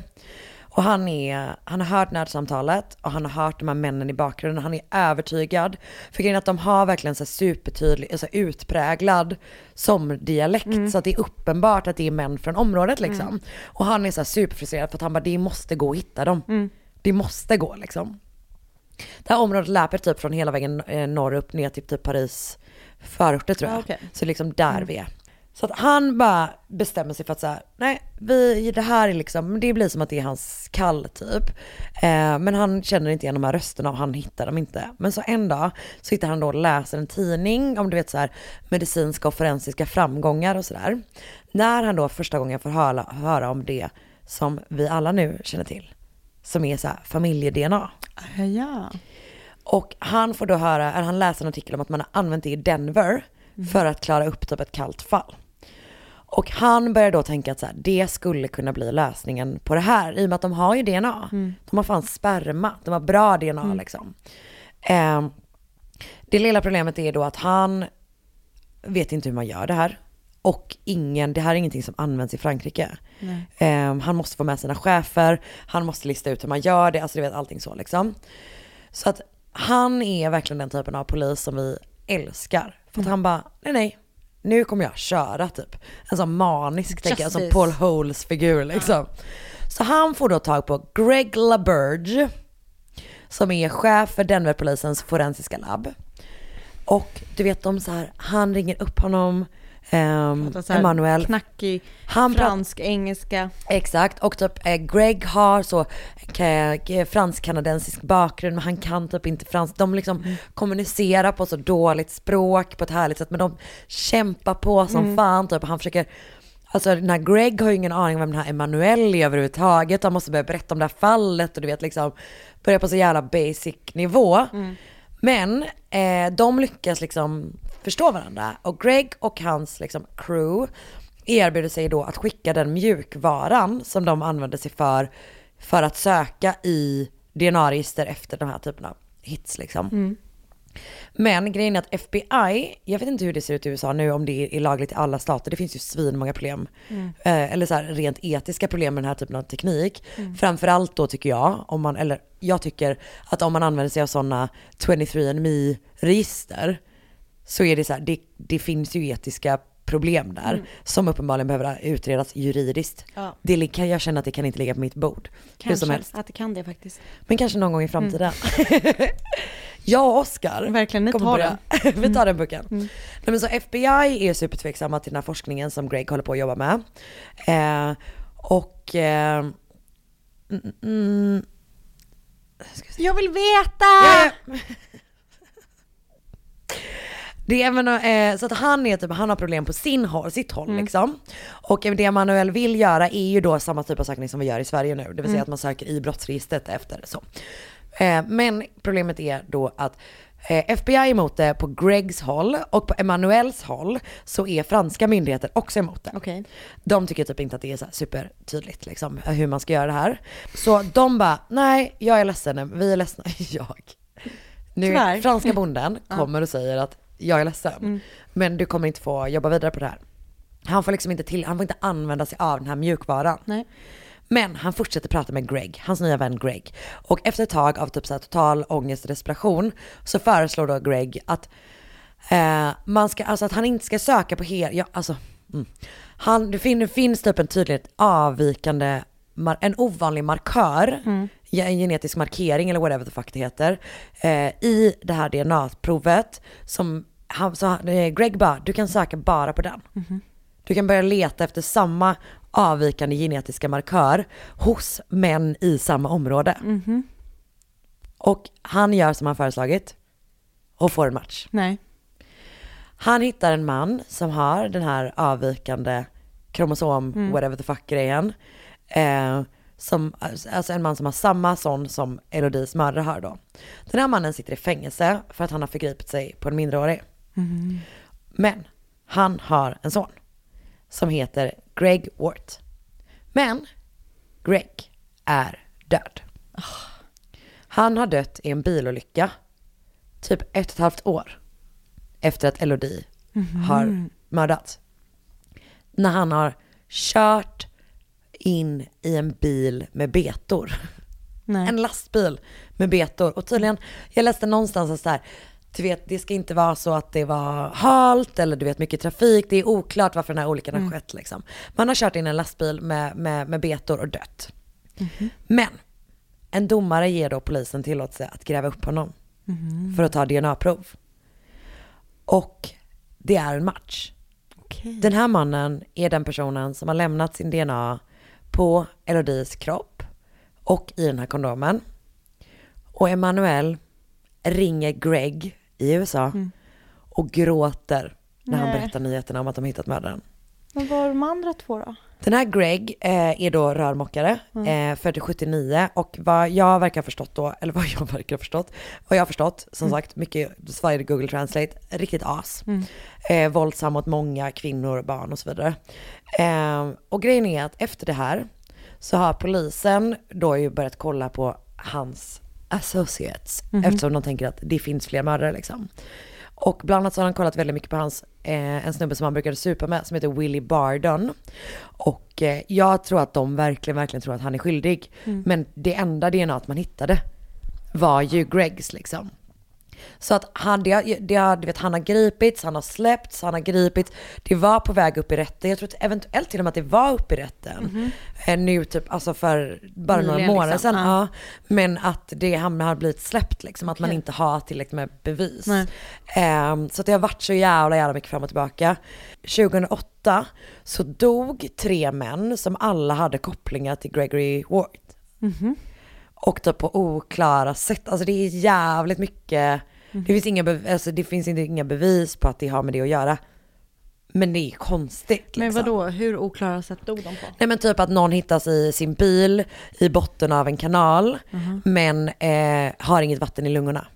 Och han, är, han har hört nödsamtalet och han har hört de här männen i bakgrunden. Han är övertygad. För grejen att de har verkligen så supertydlig, alltså utpräglad som dialekt. Så att det är uppenbart att det är män från området liksom. Mm. Och han är så superfrustrerad för att han bara, det måste gå att hitta dem. Det måste gå liksom. Det här området löper typ från hela vägen eh, norr upp ner till typ Paris förorter tror jag. Ah, okej. Så liksom där vi är. Så att han bara bestämmer sig för att säga, nej, vi, det här är liksom, det blir som att det är hans kall typ. Eh, men han känner inte igen de här rösterna och han hittar dem inte. Men så en dag så hittar han då och läser en tidning om du vet så här medicinska och forensiska framgångar och sådär. När han då första gången får höra, höra om det som vi alla nu känner till. Som är så här familje-DNA. Ja. Och han får då höra, eller han läser en artikel om att man har använt det i Denver för att klara upp typ ett kallt fall. Och han börjar då tänka att så här, det skulle kunna bli lösningen på det här. I och med att de har ju DNA. De har fan sperma, de har bra DNA liksom. Eh, det lilla problemet är då att han vet inte hur man gör det här. Och ingen, det här är ingenting som används i Frankrike. Eh, han måste få med sina chefer, han måste lista ut hur man gör det, alltså du vet allting så liksom. Så att han är verkligen den typen av polis som vi älskar. För att han bara, nej nej, nu kommer jag köra typ. En sån manisk, tänker jag, som. Paul Holes figur liksom. Så han får då tag på Greg LaBerge, som är chef för Denverpolisens forensiska labb. Och du vet de så här, han ringer upp honom ehm, så här Emanuel. Knackig Han fransk, engelska. Exakt, och typ eh, Greg har så ka- fransk-kanadensisk bakgrund men han kan typ inte fransk. De liksom Mm. kommunicerar på så dåligt språk på ett härligt sätt men de kämpar på som Mm. fan typ. Han försöker Alltså den här Greg har ju ingen aning om vem den här Emanuel är överhuvudtaget. Han måste börja berätta om det här fallet och du vet liksom börja på så jävla basic nivå. Men eh, de lyckas liksom förstå varandra och Greg och hans liksom crew erbjuder sig då att skicka den mjukvaran som de använder sig för för att söka i DNA-register efter de här typerna av hits liksom. Mm. Men grejen är att FBI, jag vet inte hur det ser ut i USA nu om det är lagligt i alla stater, det finns ju svinmånga problem. Eh, eller så här, rent etiska problem med den här typen av teknik. Framförallt då tycker jag, om man, eller jag tycker att om man använder sig av sådana 23andMe register så är det så här, det, det finns ju etiska problem där som uppenbarligen behöver utredas juridiskt. Ja. Det kan jag känna att det kan inte ligga på mitt bord. Helst. att det kan det faktiskt. Men kanske någon gång i framtiden. jag och Oskar Verkligen, ni tar börja- Vi tar den pucken. Nej, men så FBI är supertveksamma till den här forskningen som Greg håller på att jobba med. Eh, och... Eh, mm, mm, Jag vill veta! Ja, ja. Det är även, eh, så att han är typ, han har problem på sin håll, sitt håll liksom. Och det Manuel vill göra är ju då samma typ av sökning som vi gör i Sverige nu. Det vill säga att man söker i brottsregistret efter så. Eh, men problemet är då att eh, FBI är emot det på Gregs håll och på Emanuels håll så är franska myndigheter också emot det. Okej. De tycker typ inte att det är så supertydligt liksom hur man ska göra det här. Så de bara, nej jag är ledsen, vi är ledsna, jag. Nu, Tyvärr. franska bonden kommer och säger att jag är ledsen, men du kommer inte få jobba vidare på det här. Han får liksom inte till, han får inte använda sig av den här mjukvaran. Nej. Men han fortsätter prata med Greg, hans nya vän Greg. Och efter ett tag av typ så total ångest och desperation så föreslår då Greg att eh, man ska, alltså att han inte ska söka på hel, ja alltså, mm. han, det, fin, det finns typ en tydligt avvikande, en ovanlig markör, ja, en genetisk markering eller whatever the fuck det heter, eh, i det här DNA-provet som, han, så, han- eh, Greg bara, du kan söka bara på den. Du kan börja leta efter samma avvikande genetiska markör hos män i samma område. Och han gör som han föreslagit och får en match. Nej. Han hittar en man som har den här avvikande kromosom, whatever the fuck grejen. Eh, som, alltså en man som har samma sån som Elodies mördare har då. Den här mannen sitter i fängelse för att han har förgripit sig på en minderårig. Men han har en son som heter Greg Wart. Men Greg är död. Han har dött i en bilolycka typ ett och ett halvt år efter att Elodie har mördats. När han har kört in i en bil med betor. Nej. En lastbil med betor. Och tydligen, jag läste någonstans att så här, du vet, det ska inte vara så att det var halt eller du vet mycket trafik. Det är oklart varför den här olyckan har skett liksom. Man har kört in en lastbil med, med, med betor och dött. Men en domare ger då polisen tillåtelse att gräva upp honom för att ta DNA-prov. Och det är en match. Den här mannen är den personen som har lämnat sin DNA på Elodies kropp och i den här kondomen. Och Emanuel ringer Greg i USA och gråter när han Nej. berättar nyheterna om att de hittat mördaren. Men vad var de andra två då? Den här Greg eh, är då rörmokare, eh, född 79 och vad jag verkar ha förstått då, eller vad jag verkar ha förstått, vad jag har förstått, som sagt, mycket svajade Google Translate, riktigt as. Eh, våldsam mot många kvinnor, barn och så vidare. Eh, och grejen är att efter det här så har polisen då ju börjat kolla på hans associates, eftersom de tänker att det finns fler mördare liksom. Och bland annat så har han kollat väldigt mycket på hans, eh, en snubbe som han brukade supa med som heter Willie Bardon. Och eh, jag tror att de verkligen, verkligen tror att han är skyldig. Men det enda DNA att man hittade var ju Gregs liksom. Så att han, det, det, har- du vet, han har gripits, han har släppts, han har gripits. Det var på väg upp i rätten. Jag tror att eventuellt till och med att det var upp i rätten. Eh, Nu typ, alltså för bara några Nyligen, månader liksom. sedan. Ja. Ja. Men att det, han har blivit släppt liksom. Att man inte har tillräckligt med bevis. Ehm, så att det har varit så jävla jävla mycket fram och tillbaka. 2008 så dog tre män som alla hade kopplingar till Gregory Ward. Och typ på oklara sätt. Alltså det är jävligt mycket. Det finns inga, bev- alltså det finns inte, inga bevis på att det har med det att göra. Men det är konstigt. Men liksom. vadå, hur oklara sätt dog de på? Nej men typ att någon hittas i sin bil i botten av en kanal. Men eh, har inget vatten i lungorna.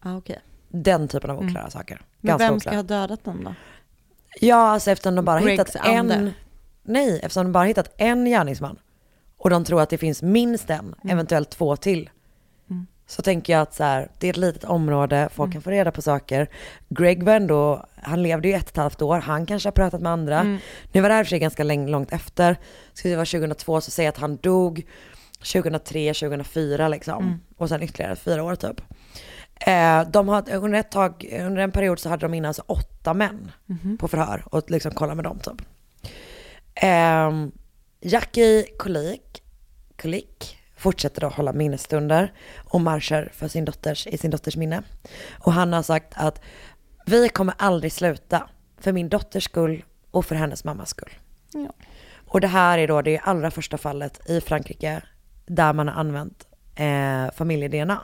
Ah, okej. Den typen av oklara saker. Men Ganska vem oklara. ska ha dödat den då? Ja, alltså eftersom de bara Gregs hittat en... ande. Nej, eftersom de bara hittat en gärningsman. Och de tror att det finns minst en, eventuellt två till. Så tänker jag att så här, det är ett litet område, folk kan få reda på saker. Greg var ändå, han levde ju ett och ett halvt år, han kanske har pratat med andra. Nu var det här för sig ganska lång, långt efter. Ska det vara 2002 så säger jag att han dog 2003, 2004 liksom. Och sen ytterligare fyra år typ. Eh, de hade, under, ett tag, under en period så hade de in alltså åtta män på förhör och liksom kolla med dem typ. Eh, Jackie Kulik, Kulik fortsätter då hålla minnesstunder och marscher för sin dotters, i sin dotters minne. Och han har sagt att vi kommer aldrig sluta för min dotters skull och för hennes mammas skull. Ja. Och det här är då det allra första fallet i Frankrike där man har använt eh, familje-DNA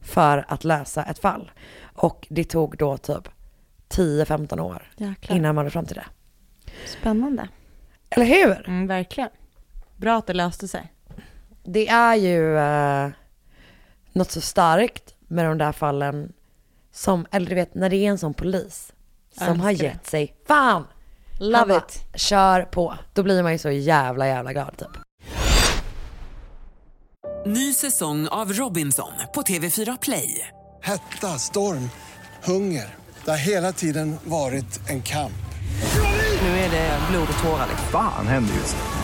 för att lösa ett fall. Och det tog då typ 10-15 år Jäklar. innan man var fram till det. Spännande. Eller hur? Mm, verkligen. Bra att det löste sig. Det är ju eh, något så starkt med de där fallen som, eller du vet när det är en sån polis som har gett sig fan. Love Han bara, it. Kör på. Då blir man ju så jävla jävla glad typ. Ny säsong av Robinson på TV4 Play. Hetta, storm, hunger. Det har hela tiden varit en kamp. Nu är det blod och tårar. liksom. Fan händer just nu.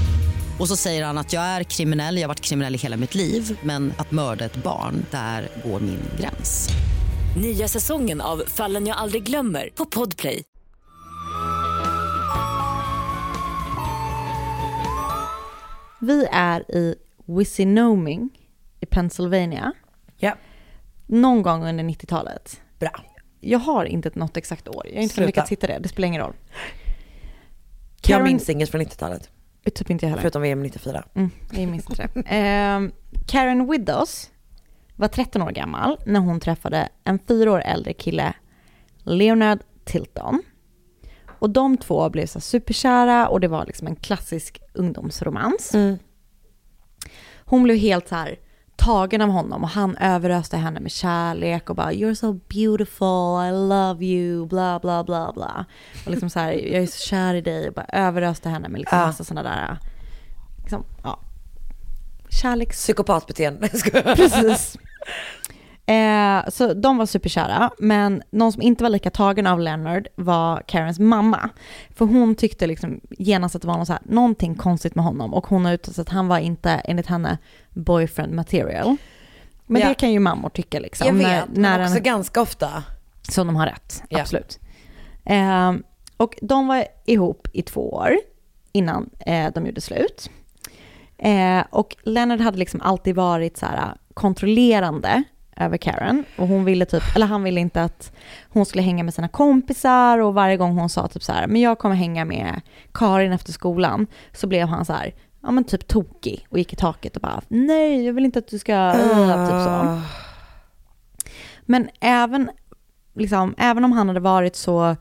Och så säger han att jag är kriminell, jag har varit kriminell i hela mitt liv men att mörda ett barn, där går min gräns. Nya säsongen av Fallen jag aldrig glömmer på Podplay. Vi är i Wissinoming i Pennsylvania. Ja. Någon gång under 90-talet. Bra. Jag har inte något exakt år. Jag har inte Sluta. lyckats hitta det. Det spelar ingen roll. Jag Karen- minns inget från 90-talet. Typ inte jag heller. Förutom VM 94. Mm, minns inte det. Ehm, Karen Widows var 13 år gammal när hon träffade en fyra år äldre kille, Leonard Tilton. Och de två blev så superkära och det var liksom en klassisk ungdomsromans. Hon blev helt så här tagen av honom och han överöste henne med kärlek och bara “You're so beautiful, I love you, bla bla bla bla”. Och liksom så här, “Jag är så kär i dig” och bara överöste henne med liksom Ja. massa sådana där, liksom, ja. Kärleks... Psykopatbeteende. Precis. Eh, så de var superkära, men någon som inte var lika tagen av Leonard var Karens mamma. För hon tyckte liksom genast att det var något så här, någonting konstigt med honom och hon har uttalat att han var inte, enligt henne, boyfriend material. Men Ja. det kan ju mammor tycka liksom. Jag vet, när, men när också en, ganska ofta. som de har rätt, Ja. absolut. Eh, och de var ihop i två år innan eh, de gjorde slut. Eh, och Leonard hade liksom alltid varit så här kontrollerande över Karen. Och hon ville typ, eller han ville inte att hon skulle hänga med sina kompisar och varje gång hon sa typ så här, men jag kommer hänga med Karin efter skolan, så blev han så här, ja men typ tokig och gick i taket och bara, nej jag vill inte att du ska, uh, typ så. Men även, liksom, även om han hade varit så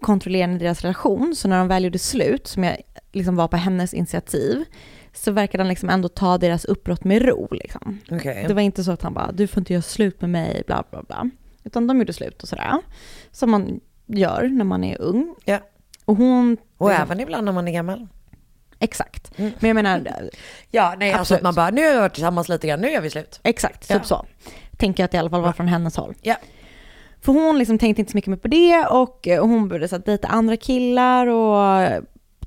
kontrollerande i deras relation, så när de väl gjorde slut, som jag liksom var på hennes initiativ, så verkade han liksom ändå ta deras uppbrott med ro. Liksom. Okej. Det var inte så att han bara, du får inte göra slut med mig, bla bla bla. Utan de gjorde slut och sådär. Som man gör när man är ung. Ja. Och hon... Och liksom- även ibland när man är gammal. Exakt. Men jag menar... Ja, nej, alltså Absolut. att man bara, nu har vi varit tillsammans lite grann, nu gör vi slut. Exakt, Ja. typ så. Tänker jag att det i alla fall var från hennes håll. Ja. För hon liksom tänkte inte så mycket mer på det och eh, hon började så att dejta andra killar och eh,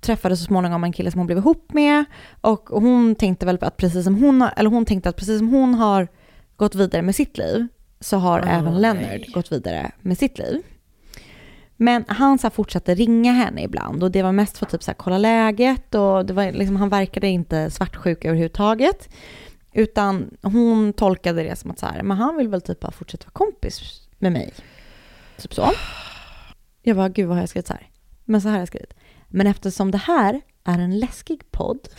träffade så småningom en kille som hon blev ihop med. Och hon tänkte väl att precis som hon, har- eller hon tänkte att precis som hon har gått vidare med sitt liv så har Ah, även Leonard nej. gått vidare med sitt liv. Men han så fortsatte ringa henne ibland och det var mest för att typ så här kolla läget och det var liksom, han verkade inte svartsjuk överhuvudtaget. Utan hon tolkade det som att så här, men han vill väl typ bara fortsätta vara kompis med mig. Typ så. Jag bara, gud vad har jag skrivit så här? Men så här har jag skrivit. Men eftersom det här är en läskig podd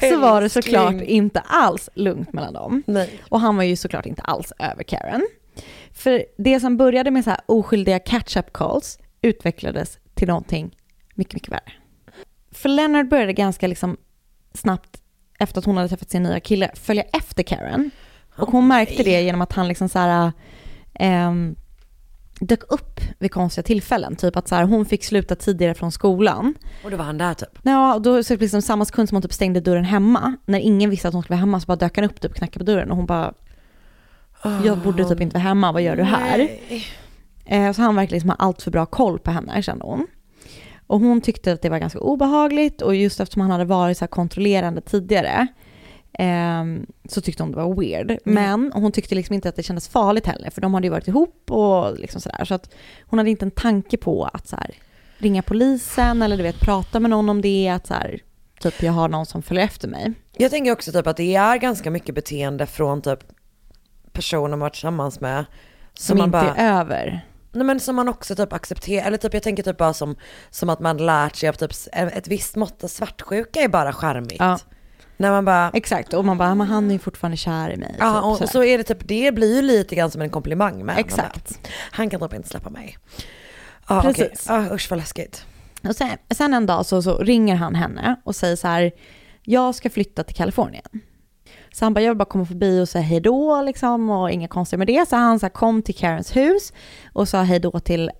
så var det såklart inte alls lugnt mellan dem. Nej. Och han var ju såklart inte alls över Karen. För det som började med så här oskyldiga catch-up calls utvecklades till någonting mycket, mycket värre. För Leonard började ganska liksom snabbt efter att hon hade träffat sin nya kille följa efter Karen. Och hon märkte det genom att han liksom så här, ehm, dök upp vid konstiga tillfällen. Typ att så här, hon fick sluta tidigare från skolan. Och då var han där typ. Ja, och då så liksom samma sekund som hon typ stängde dörren hemma, när ingen visste att hon skulle vara hemma så bara dök han upp typ och knackade på dörren och hon bara Jag borde typ inte vara hemma, vad gör du här? Eh, så han verkar liksom ha allt för bra koll på henne, kände hon. Och hon tyckte att det var ganska obehagligt och just eftersom han hade varit så här kontrollerande tidigare så tyckte hon det var weird. Men hon tyckte liksom inte att det kändes farligt heller för de hade ju varit ihop och liksom sådär. Så att hon hade inte en tanke på att så här, ringa polisen eller du vet prata med någon om det. Att så här, typ jag har någon som följer efter mig. Jag tänker också typ att det är ganska mycket beteende från typ personer man varit tillsammans med. Som inte är över. Nej men som man också typ accepterar, eller typ jag tänker typ bara som, som att man lärt sig av typ ett visst mått av svartsjuka är bara charmigt. Ja. När man bara... Exakt, och man bara, men han är ju fortfarande kär i mig. Ja, typ, och, och så är det typ, det blir ju lite grann som en komplimang med. Exakt. bara, Han kan typ inte släppa mig. Ja, okej. Precis. Ja, usch vad läskigt. Och sen, sen en dag så, så ringer han henne och säger så här, jag ska flytta till Kalifornien. Så han bara, jag vill bara komma förbi och säga hej då liksom och inga konstigare med det. Så han så här, kom till Karens hus och sa hej då till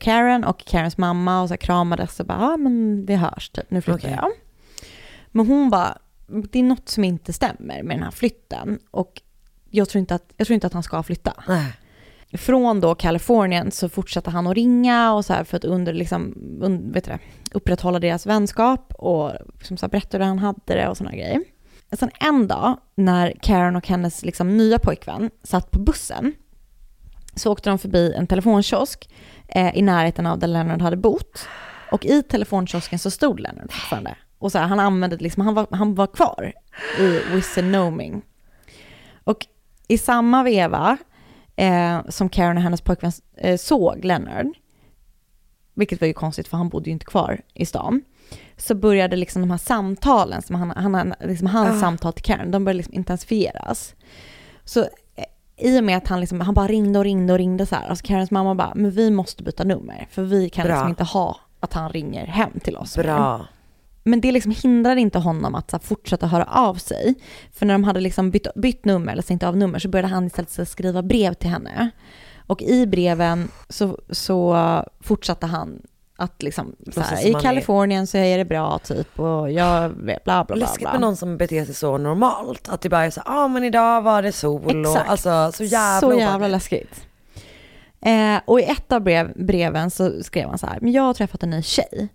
Karen och Karens mamma och så här, kramades och bara, ja men vi hörs typ, nu flyttar Okej. jag. Men hon bara, det är något som inte stämmer med den här flytten och jag tror inte att, jag tror inte att han ska flytta. Nej. Från då Kalifornien så fortsatte han att ringa och så här för att under, liksom, un, vet det, upprätthålla deras vänskap och liksom så här berätta hur han hade det och sådana grejer. Sen en dag när Karen och hennes liksom nya pojkvän satt på bussen så åkte de förbi en telefonkiosk eh, i närheten av där Leonard hade bott. Och i telefonkiosken så stod Leonard fortfarande. Och så här, han använde liksom, han var, han var kvar i Wissenoming. Och i samma veva eh, som Karen och hennes pojkvän eh, såg Leonard, vilket var ju konstigt för han bodde ju inte kvar i stan, så började liksom de här samtalen, som han, han, liksom hans Ah. samtal till Karen, de började liksom intensifieras. Så eh, i och med att han, liksom, han bara ringde och ringde och ringde så här, alltså Karens mamma bara, men vi måste byta nummer, för vi kan Bra. liksom inte ha att han ringer hem till oss. mer." Bra. Men det liksom hindrade inte honom att här, fortsätta höra av sig. För när de hade liksom bytt, bytt nummer eller stängt av nummer så började han istället skriva brev till henne. Och i breven så, så fortsatte han att liksom, så här, i han är- Kalifornien så är det bra typ och jag vet bla bla bla. Läskigt med någon som beter sig så normalt. Att det bara är så, ja ah, men idag var det sol och Exakt. alltså så jävla Så jävla läskigt. Eh, och i ett av brev, breven så skrev han så här, men jag har träffat en ny tjej.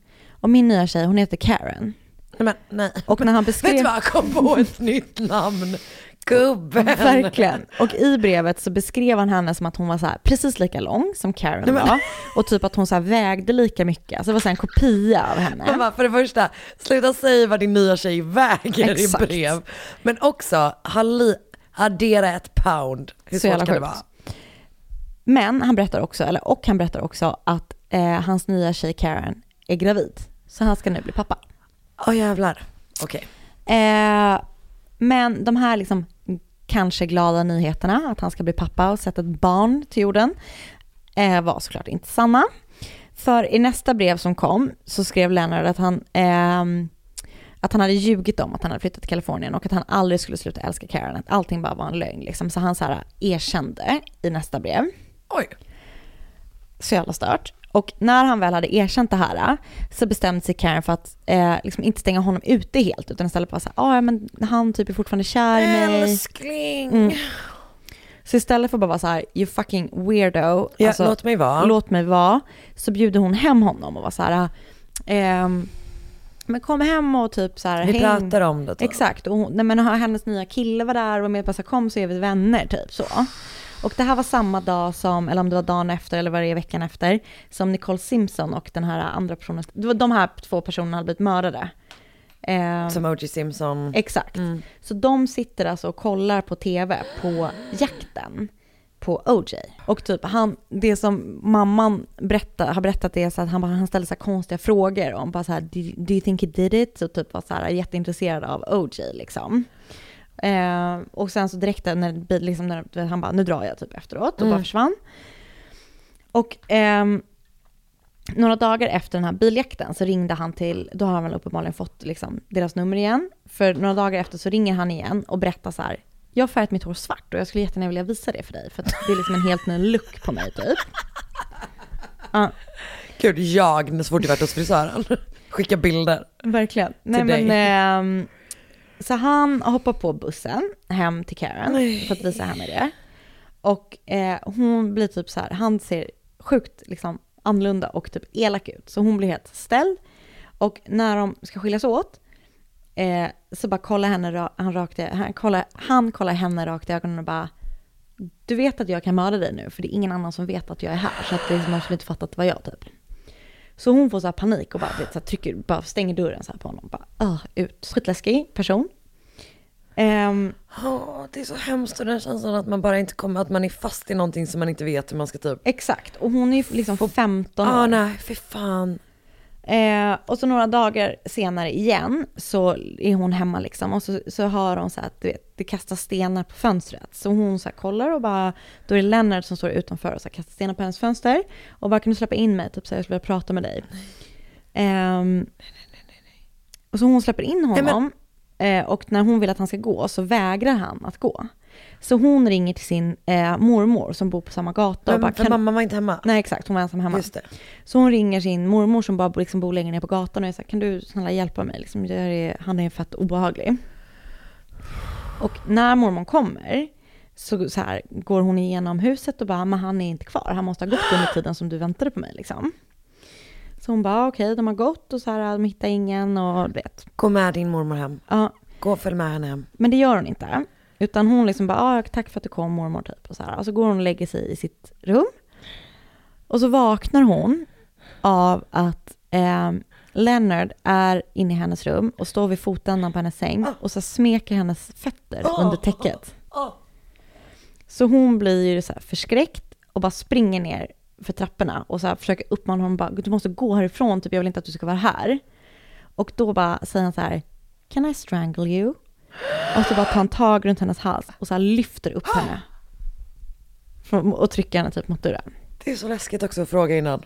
Och min nya tjej, hon heter Karen. Nej, men, nej. Och när han beskrev... Vet du vad, jag kom på ett nytt namn. Gubben. Verkligen. Och i brevet så beskrev han henne som att hon var så här, precis lika lång som Karen var. Och typ att hon så vägde lika mycket. Alltså det var så en kopia av henne. Men bara, för det första, sluta säga vad din nya tjej väger Exakt. i brev. Men också, halli, addera ett pound. Hur Så svårt kan det sjukt. vara? Men han berättar också, eller, och han berättar också att eh, hans nya tjej Karen är gravid. Så han ska nu bli pappa. Åh jävlar. Okej. Eh, men de här liksom kanske glada nyheterna att han ska bli pappa och sätta ett barn till jorden eh, var såklart inte sanna. För i nästa brev som kom så skrev Leonard att han, ehm, att han hade ljugit om att han hade flyttat till Kalifornien och att han aldrig skulle sluta älska Karen, att allting bara var en lögn liksom. Så han så här erkände i nästa brev. Oj. Så jävla stört. Och när han väl hade erkänt det här så bestämde sig Karen för att eh, liksom inte stänga honom ute helt utan istället bara säga ah, ja men han typ är fortfarande kär i mig. Älskling. Mm. Så istället för att bara vara så här, you fucking weirdo. Ja, låt mig vara. Låt mig vara. Så bjuder hon hem honom och var så här, ehm, men kom hem och typ så här, Vi häng. pratar om det. Då. Exakt, och hon, nej, men hennes nya kille var där och med bara så här, kom så är vi vänner typ så. Och det här var samma dag som, eller om det var dagen efter eller var det veckan efter, som Nicole Simpson och den här andra personen, det var de här två personerna hade blivit mördade. Eh, Som O.J. Simpson. Exakt. Så de sitter alltså och kollar på tv på jakten på OJ. Och typ han, det som mamman berättar, har berättat är så att han, bara, han ställer så konstiga frågor om bara så här, do, do you think he did it? Så typ var så här jätteintresserad av OJ liksom. Eh, och sen så direkt när, bil- liksom, när han bara, nu drar jag typ efteråt och Mm. bara försvann. Och ehm, några dagar efter den här biljakten så ringde han till, då har han väl uppenbarligen fått liksom deras nummer igen. För några dagar efter så ringer han igen och berättar så här, jag har färgat mitt hår svart och jag skulle jättegärna vilja visa det för dig för det är liksom en helt ny look på mig typ. Ja, Gud, jag så fort jag varit hos frisören. Skicka bilder. verkligen. Nej, Till dig. men, ehm, så han hoppar på bussen hem till Karen Nej. för att visa henne det. Och eh, hon blir typ så här, han ser sjukt liksom annorlunda och typ elak ut. Så hon blir helt ställd. Och när de ska skiljas åt eh, så bara kollar henne, han, rakt, han, kollar, han kollar henne rakt i ögonen och bara du vet att jag kan mörda dig nu för det är ingen annan som vet att jag är här så att det är, man skulle inte fatta att det var jag typ. Så hon får så här panik och bara, vet, så här, trycker, bara stänger dörren så här på honom. Bara, ah, ut. Skitläskig person. Ehm, Åh, det är så hemskt och den känslan att man bara inte kommer, att man är fast i någonting som man inte vet hur man ska typ. exakt, och hon är ju liksom 15 år. Ah, nej, för fan. Eh, och så några dagar senare igen så är hon hemma liksom och så, så hör hon så att du vet, det kastas stenar på fönstret. Så hon så kollar och bara, då är det Lennart som står utanför och så kastar stenar på hennes fönster. Och bara kan du släppa in mig, typ så här, jag skulle vilja prata med dig. Ehm, och så hon släpper in men- honom eh, och när hon vill att han ska gå så vägrar han att gå. Så hon ringer till sin eh, mormor som bor på samma gata och Men, bara för kan, mamma var inte hemma. Nej exakt, hon var ensam hemma. Just det. Så hon ringer sin mormor som bara liksom bor längre ner på gatan och är så här, kan du snälla hjälpa mig? Liksom, jag är, han är fett obehaglig. Och när mormor kommer så, så här, går hon igenom huset och bara, men han är inte kvar. Han måste ha gått under tiden som du väntade på mig liksom. Så hon bara, okej, de har gått och så här, de hittar ingen och vet. Gå med din mormor hem. Ja, Gå och följ med henne hem. men det gör hon inte. Utan hon liksom bara, ah, tack för att du kom mormor typ. Och så, här. och så går hon och lägger sig i sitt rum. Och så vaknar hon av att eh, Leonard är inne i hennes rum och står vid fotändan på hennes säng och så smeker hennes fötter under täcket. Så hon blir ju så här förskräckt och bara springer ner för trapporna och så här försöker uppmana honom bara, du måste gå härifrån, typ jag vill inte att du ska vara här. Och då bara säger han så här, can I strangle you? Och så bara tar han tag runt hennes hals och så här lyfter upp henne. Och trycker henne typ mot dörren. Det är så läskigt också att fråga innan.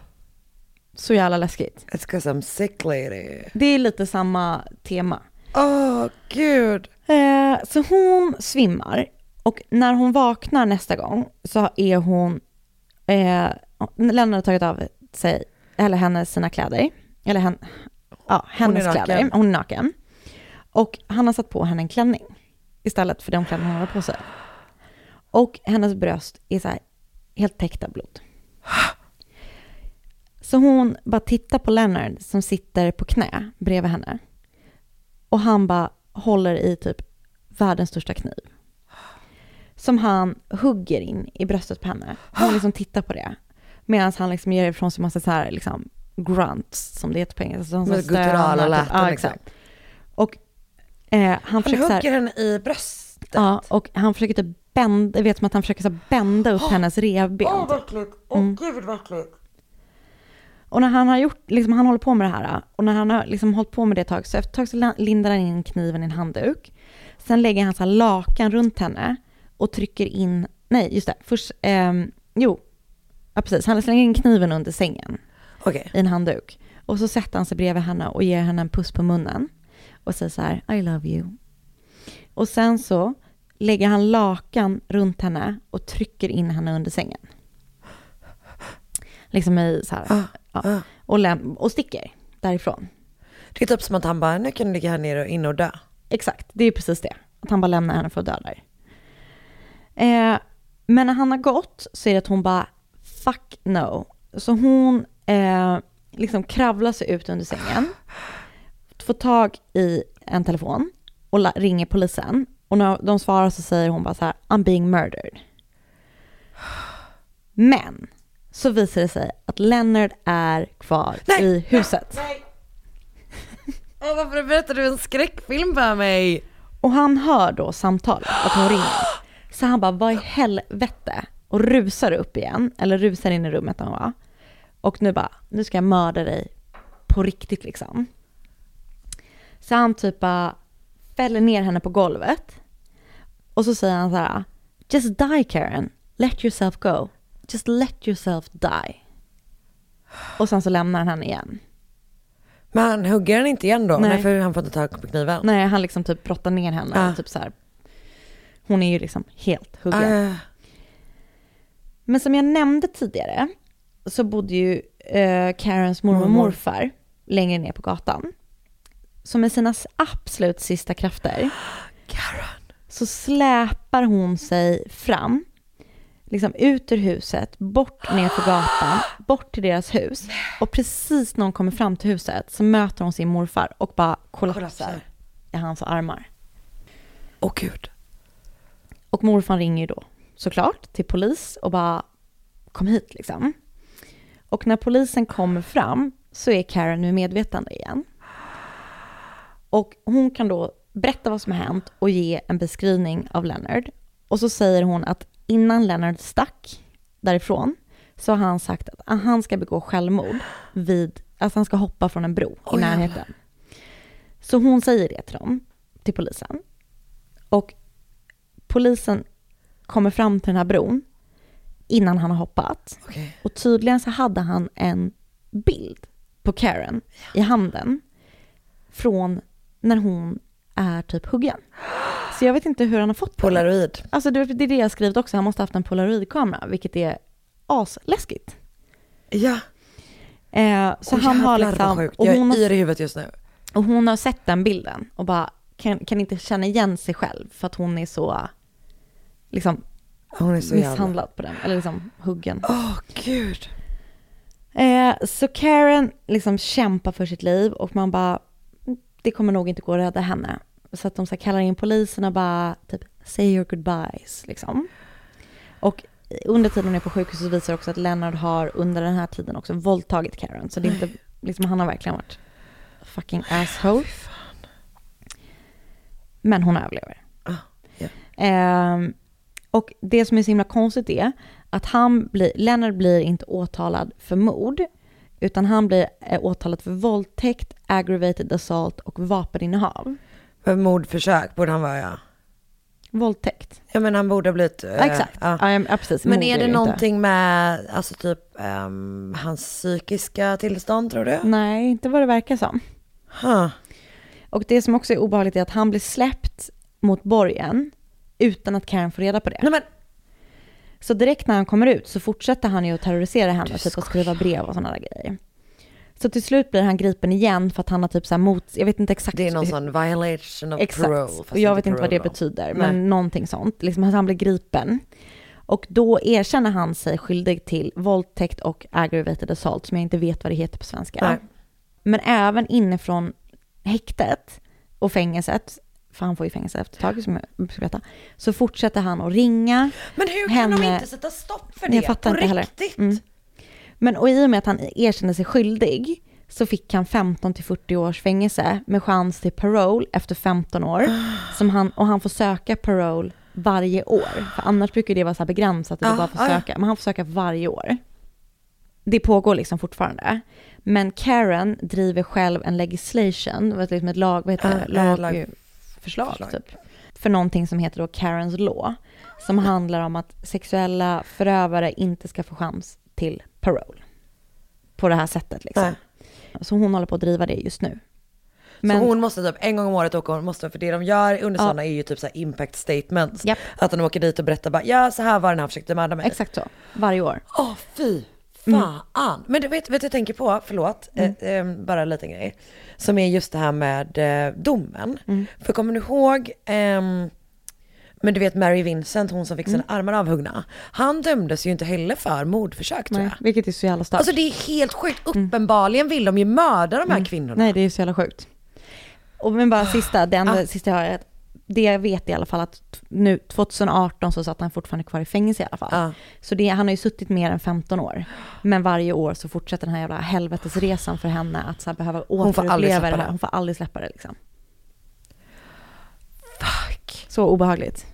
Så jävla läskigt. It's cause I'm sick lady. Det är lite samma tema. Åh, gud. Eh, så hon svimmar och när hon vaknar nästa gång så är hon, eh, Lennart har tagit av sig, eller henne sina kläder, eller hen, ja, hennes naken. kläder, hon är naken. Och han har satt på henne en klänning istället för de kläderna hon har på sig. Och hennes bröst är så här helt täckt av blod. Så hon bara tittar på Leonard som sitter på knä bredvid henne. Och han bara håller i typ världens största kniv. Som han hugger in i bröstet på henne. Hon liksom tittar på det. Medan han liksom ger ifrån sig massa så här liksom grunts som det heter på engelska. Så han Med gutturala läten, Ja, liksom. exakt. Och eh, han, Han försöker hugger här, henne i bröstet. Ja, och han försöker typ bända, vet som att han försöker så här bända upp hennes revben. Åh, typ. vad äckligt. Åh, Mm. gud vad äckligt. Och när han har gjort, liksom han håller på med det här och när han har liksom hållit på med det ett tag så efter ett tag så lindar han in kniven i en handduk. Sen lägger han så här lakan runt henne och trycker in, nej just det, först, ehm, jo, ja precis, han slänger in kniven under sängen Okej. i en handduk. Och så sätter han sig bredvid henne och ger henne en puss på munnen. Och säger så här, I love you. Och sen så lägger han lakan runt henne och trycker in henne under sängen. Liksom i så här, ja, och, läm- och sticker därifrån. Det är typ som att han bara, nu kan du ligga här nere och inne och dö. Exakt, det är precis det. Att han bara lämnar henne för att dö där. Eh, men när han har gått så är det att hon bara, fuck no. Så hon eh, liksom kravlar sig ut under sängen, får tag i en telefon och ringer polisen. Och när de svarar så säger hon bara så här, I'm being murdered. Men så visar det sig att Leonard är kvar i huset. Åh, varför berättar du en skräckfilm för mig? Och han hör då samtalet, att hon ringer. Så han bara, vad i helvete? Och rusar upp igen, eller rusar in i rummet där hon var. Och nu bara, nu ska jag mörda dig på riktigt liksom. Så han typ bara fäller ner henne på golvet. Och så säger han så här, just die Karen, let yourself go. Just let yourself die. Och sen så lämnar han henne igen. Men han hugger den inte igen då? Nej. Nej, för han får inte tag på kniven. Nej, han liksom typ brottar ner henne. Ah. Typ så här. Hon är ju liksom helt huggen. Ah. Men som jag nämnde tidigare så bodde ju eh, Karens mormor och morfar längre ner på gatan. Så med sina absolut sista krafter så släpar hon sig fram, liksom ut ur huset, bort ner för gatan, bort till deras hus. Och precis när hon kommer fram till huset så möter hon sin morfar och bara kollapsar, Kollapsar. i hans armar. Åh gud. Och morfar ringer ju då såklart till polis och bara kom hit liksom. Och när polisen kommer fram så är Karen nu medvetande igen. Och hon kan då berätta vad som har hänt och ge en beskrivning av Leonard. Och så säger hon att innan Leonard stack därifrån så har han sagt att han ska begå självmord vid, alltså han ska hoppa från en bro i närheten. Så hon säger det till dem, till polisen. Och polisen kommer fram till den här bron innan han har hoppat. Okej. Och tydligen så hade han en bild på Karen i handen från när hon är typ huggen. Så jag vet inte hur han har fått den. Polaroid. Alltså det det är det jag har skrivit också, han måste ha haft en polaroidkamera, vilket är asläskigt. Ja. Eh, så Åh, han har liksom... sjukt. och Jag hon har- är yr i huvudet just nu. och hon har sett den bilden och bara kan, kan inte känna igen sig själv för att hon är så liksom Hon är så jävla... misshandlad på den, eller liksom huggen. Åh gud. Eh, så Karen liksom kämpar för sitt liv och man bara, det kommer nog inte gå att rädda henne. Så att de så kallar in polisen och bara typ say your goodbyes liksom. Och under tiden hon är på sjukhuset visar det också att Leonard har under den här tiden också våldtagit Karen. Så det är inte, liksom han har verkligen varit fucking asshole. Men hon överlever. Ehm, och det som är så himla konstigt är att han blir, Leonard blir inte åtalad för mord, utan han blir eh, åtalad för våldtäkt, aggravated assault och vapeninnehav. För mordförsök borde han vara ja. Våldtäkt. Ja men han borde ha blivit... eh, Ja, exakt. Ja, ja, precis. Men Mord är det det inte. någonting med, alltså typ ehm, hans psykiska tillstånd tror du? Nej, inte vad det verkar som. Huh. Och det som också är obehagligt är att han blir släppt mot borgen utan att Karen får reda på det. Nej, men... Så direkt när han kommer ut så fortsätter han ju att terrorisera henne, typ att skriva brev och sådana där grejer. Så till slut blir han gripen igen för att han har typ så här mot, jag vet inte exakt. Det är någon hur- sån violation of Exakt, parole. fast och jag vet inte vad det betyder, Nej. men någonting sånt. Liksom han blir gripen. Och då erkänner han sig skyldig till våldtäkt och aggravated assault, som jag inte vet vad det heter på svenska. Nej. Men även inifrån häktet och fängelset, för han får ju fängelse efter ett tag, som jag ska veta, så fortsätter han att ringa Men hur kan henne. de inte sätta stopp för det? Jag fattar på inte riktigt? Mm. Men och i och med att han erkände sig skyldig så fick han 15 till 40 års fängelse med chans till parole efter 15 år. Som han, och han får söka parole varje år. För annars brukar det vara så här begränsat att du Ja, bara får söka. Men han får söka varje år. Det pågår liksom fortfarande. Men Karen driver själv en legislation, liksom ett lag, vad heter det? Ja, Lagförslag förslag. typ. För någonting som heter då Karens law. Som handlar om att sexuella förövare inte ska få chans till parole. På det här sättet liksom. Nej. Så hon håller på att driva det just nu. Men- Så hon måste typ en gång om året åka, hon måste, för det de gör under Ja. sådana är ju typ så impact statements. Japp. Att de åker dit och berättar bara, ja så här var den här försökte mörda mig. Exakt så, varje år. Åh fy fan. Men du vet, vet jag tänker på, förlåt, eh, eh, bara en liten grej. Som är just det här med eh, domen. För kommer du ihåg, ehm, men du vet Mary Vincent, hon som fick sina armar avhuggna. Han dömdes ju inte heller för mordförsök tror Nej, jag. vilket är så jävla stört. Alltså det är helt sjukt, uppenbarligen vill de ju mörda de här kvinnorna. Nej, det är så jävla sjukt. Och men bara sista, det enda Ah. sista jag har är att det jag vet i alla fall att nu 2018 så satt han fortfarande kvar i fängelse i alla fall. Ja. Så det, han har ju suttit mer än 15 år. Men varje år så fortsätter den här jävla helvetesresan för henne att så behöva återuppleva det här. Hon får aldrig släppa det liksom. Fuck. Så obehagligt.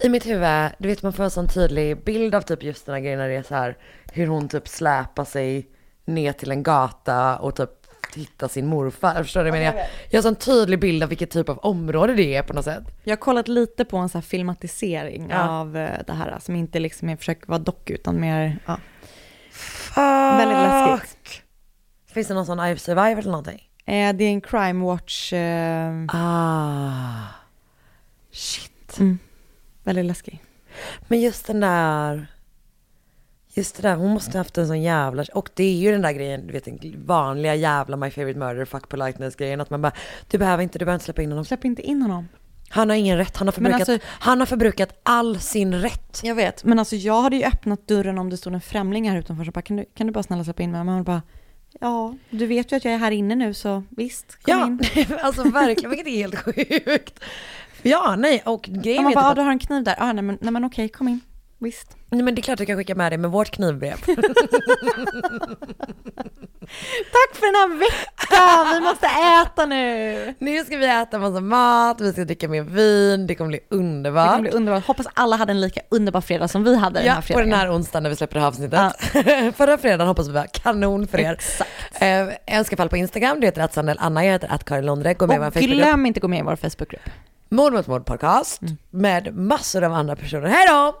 I mitt huvud, du vet man får en sån tydlig bild av typ just den här grejen när det är så här hur hon typ släpar sig ner till en gata och typ hittar sin morfar. Förstår du vad jag menar? Jag har sån tydlig bild av vilket typ av område det är på något sätt. Jag har kollat lite på en så här filmatisering Ja. av eh, det här som inte liksom är försök vara dock utan mer, ja. Fuck. Väldigt läskigt. Finns det någon sån I survive eller någonting? Eh, det är en crime watch. Eh, Ah. Shit. mm, väldigt läskig. Men just den där, just det där, hon måste ha haft en sån jävla, och det är ju den där grejen, du vet den vanliga jävla my favorite murder, fuck politeness grejen, att man bara, du behöver inte, du behöver inte släppa in honom. Släpp inte in honom. Han har ingen rätt, han har förbrukat, alltså- han har förbrukat all sin rätt. Jag vet, men alltså jag hade ju öppnat dörren om det stod en främling här utanför. Så bara, kan, du, kan du bara snälla släppa in mig? Men hon bara, ja, du vet ju att jag är här inne nu så visst, kom Ja, in. alltså verkligen, vilket är helt sjukt. Ja, nej, och grejen Och man är bara, typ ja, du har en kniv där. Ja, nej men, nej, men okej, kom in. Visst. nej men det är klart du kan skicka med dig med vårt knivbrev. Tack för den här veckan! Vi måste äta nu! nu ska vi äta massa mat, vi ska dricka mer vin, det kommer bli Det underbart. kommer bli underbart. Hoppas alla hade en lika underbar fredag som vi hade den här Ja, på fredagen. den här onsdagen när vi släpper det här avsnittet. Förra fredagen hoppas vi var kanon för er. Exakt. Eh, önskefall på Instagram, du heter att Sandel Anna, jag heter att Karin Lundre. Gå med i vår Och Facebookgrupp. glöm inte att gå med i vår Facebookgrupp. Mord mot mord podcast med massor av andra personer. Hej då!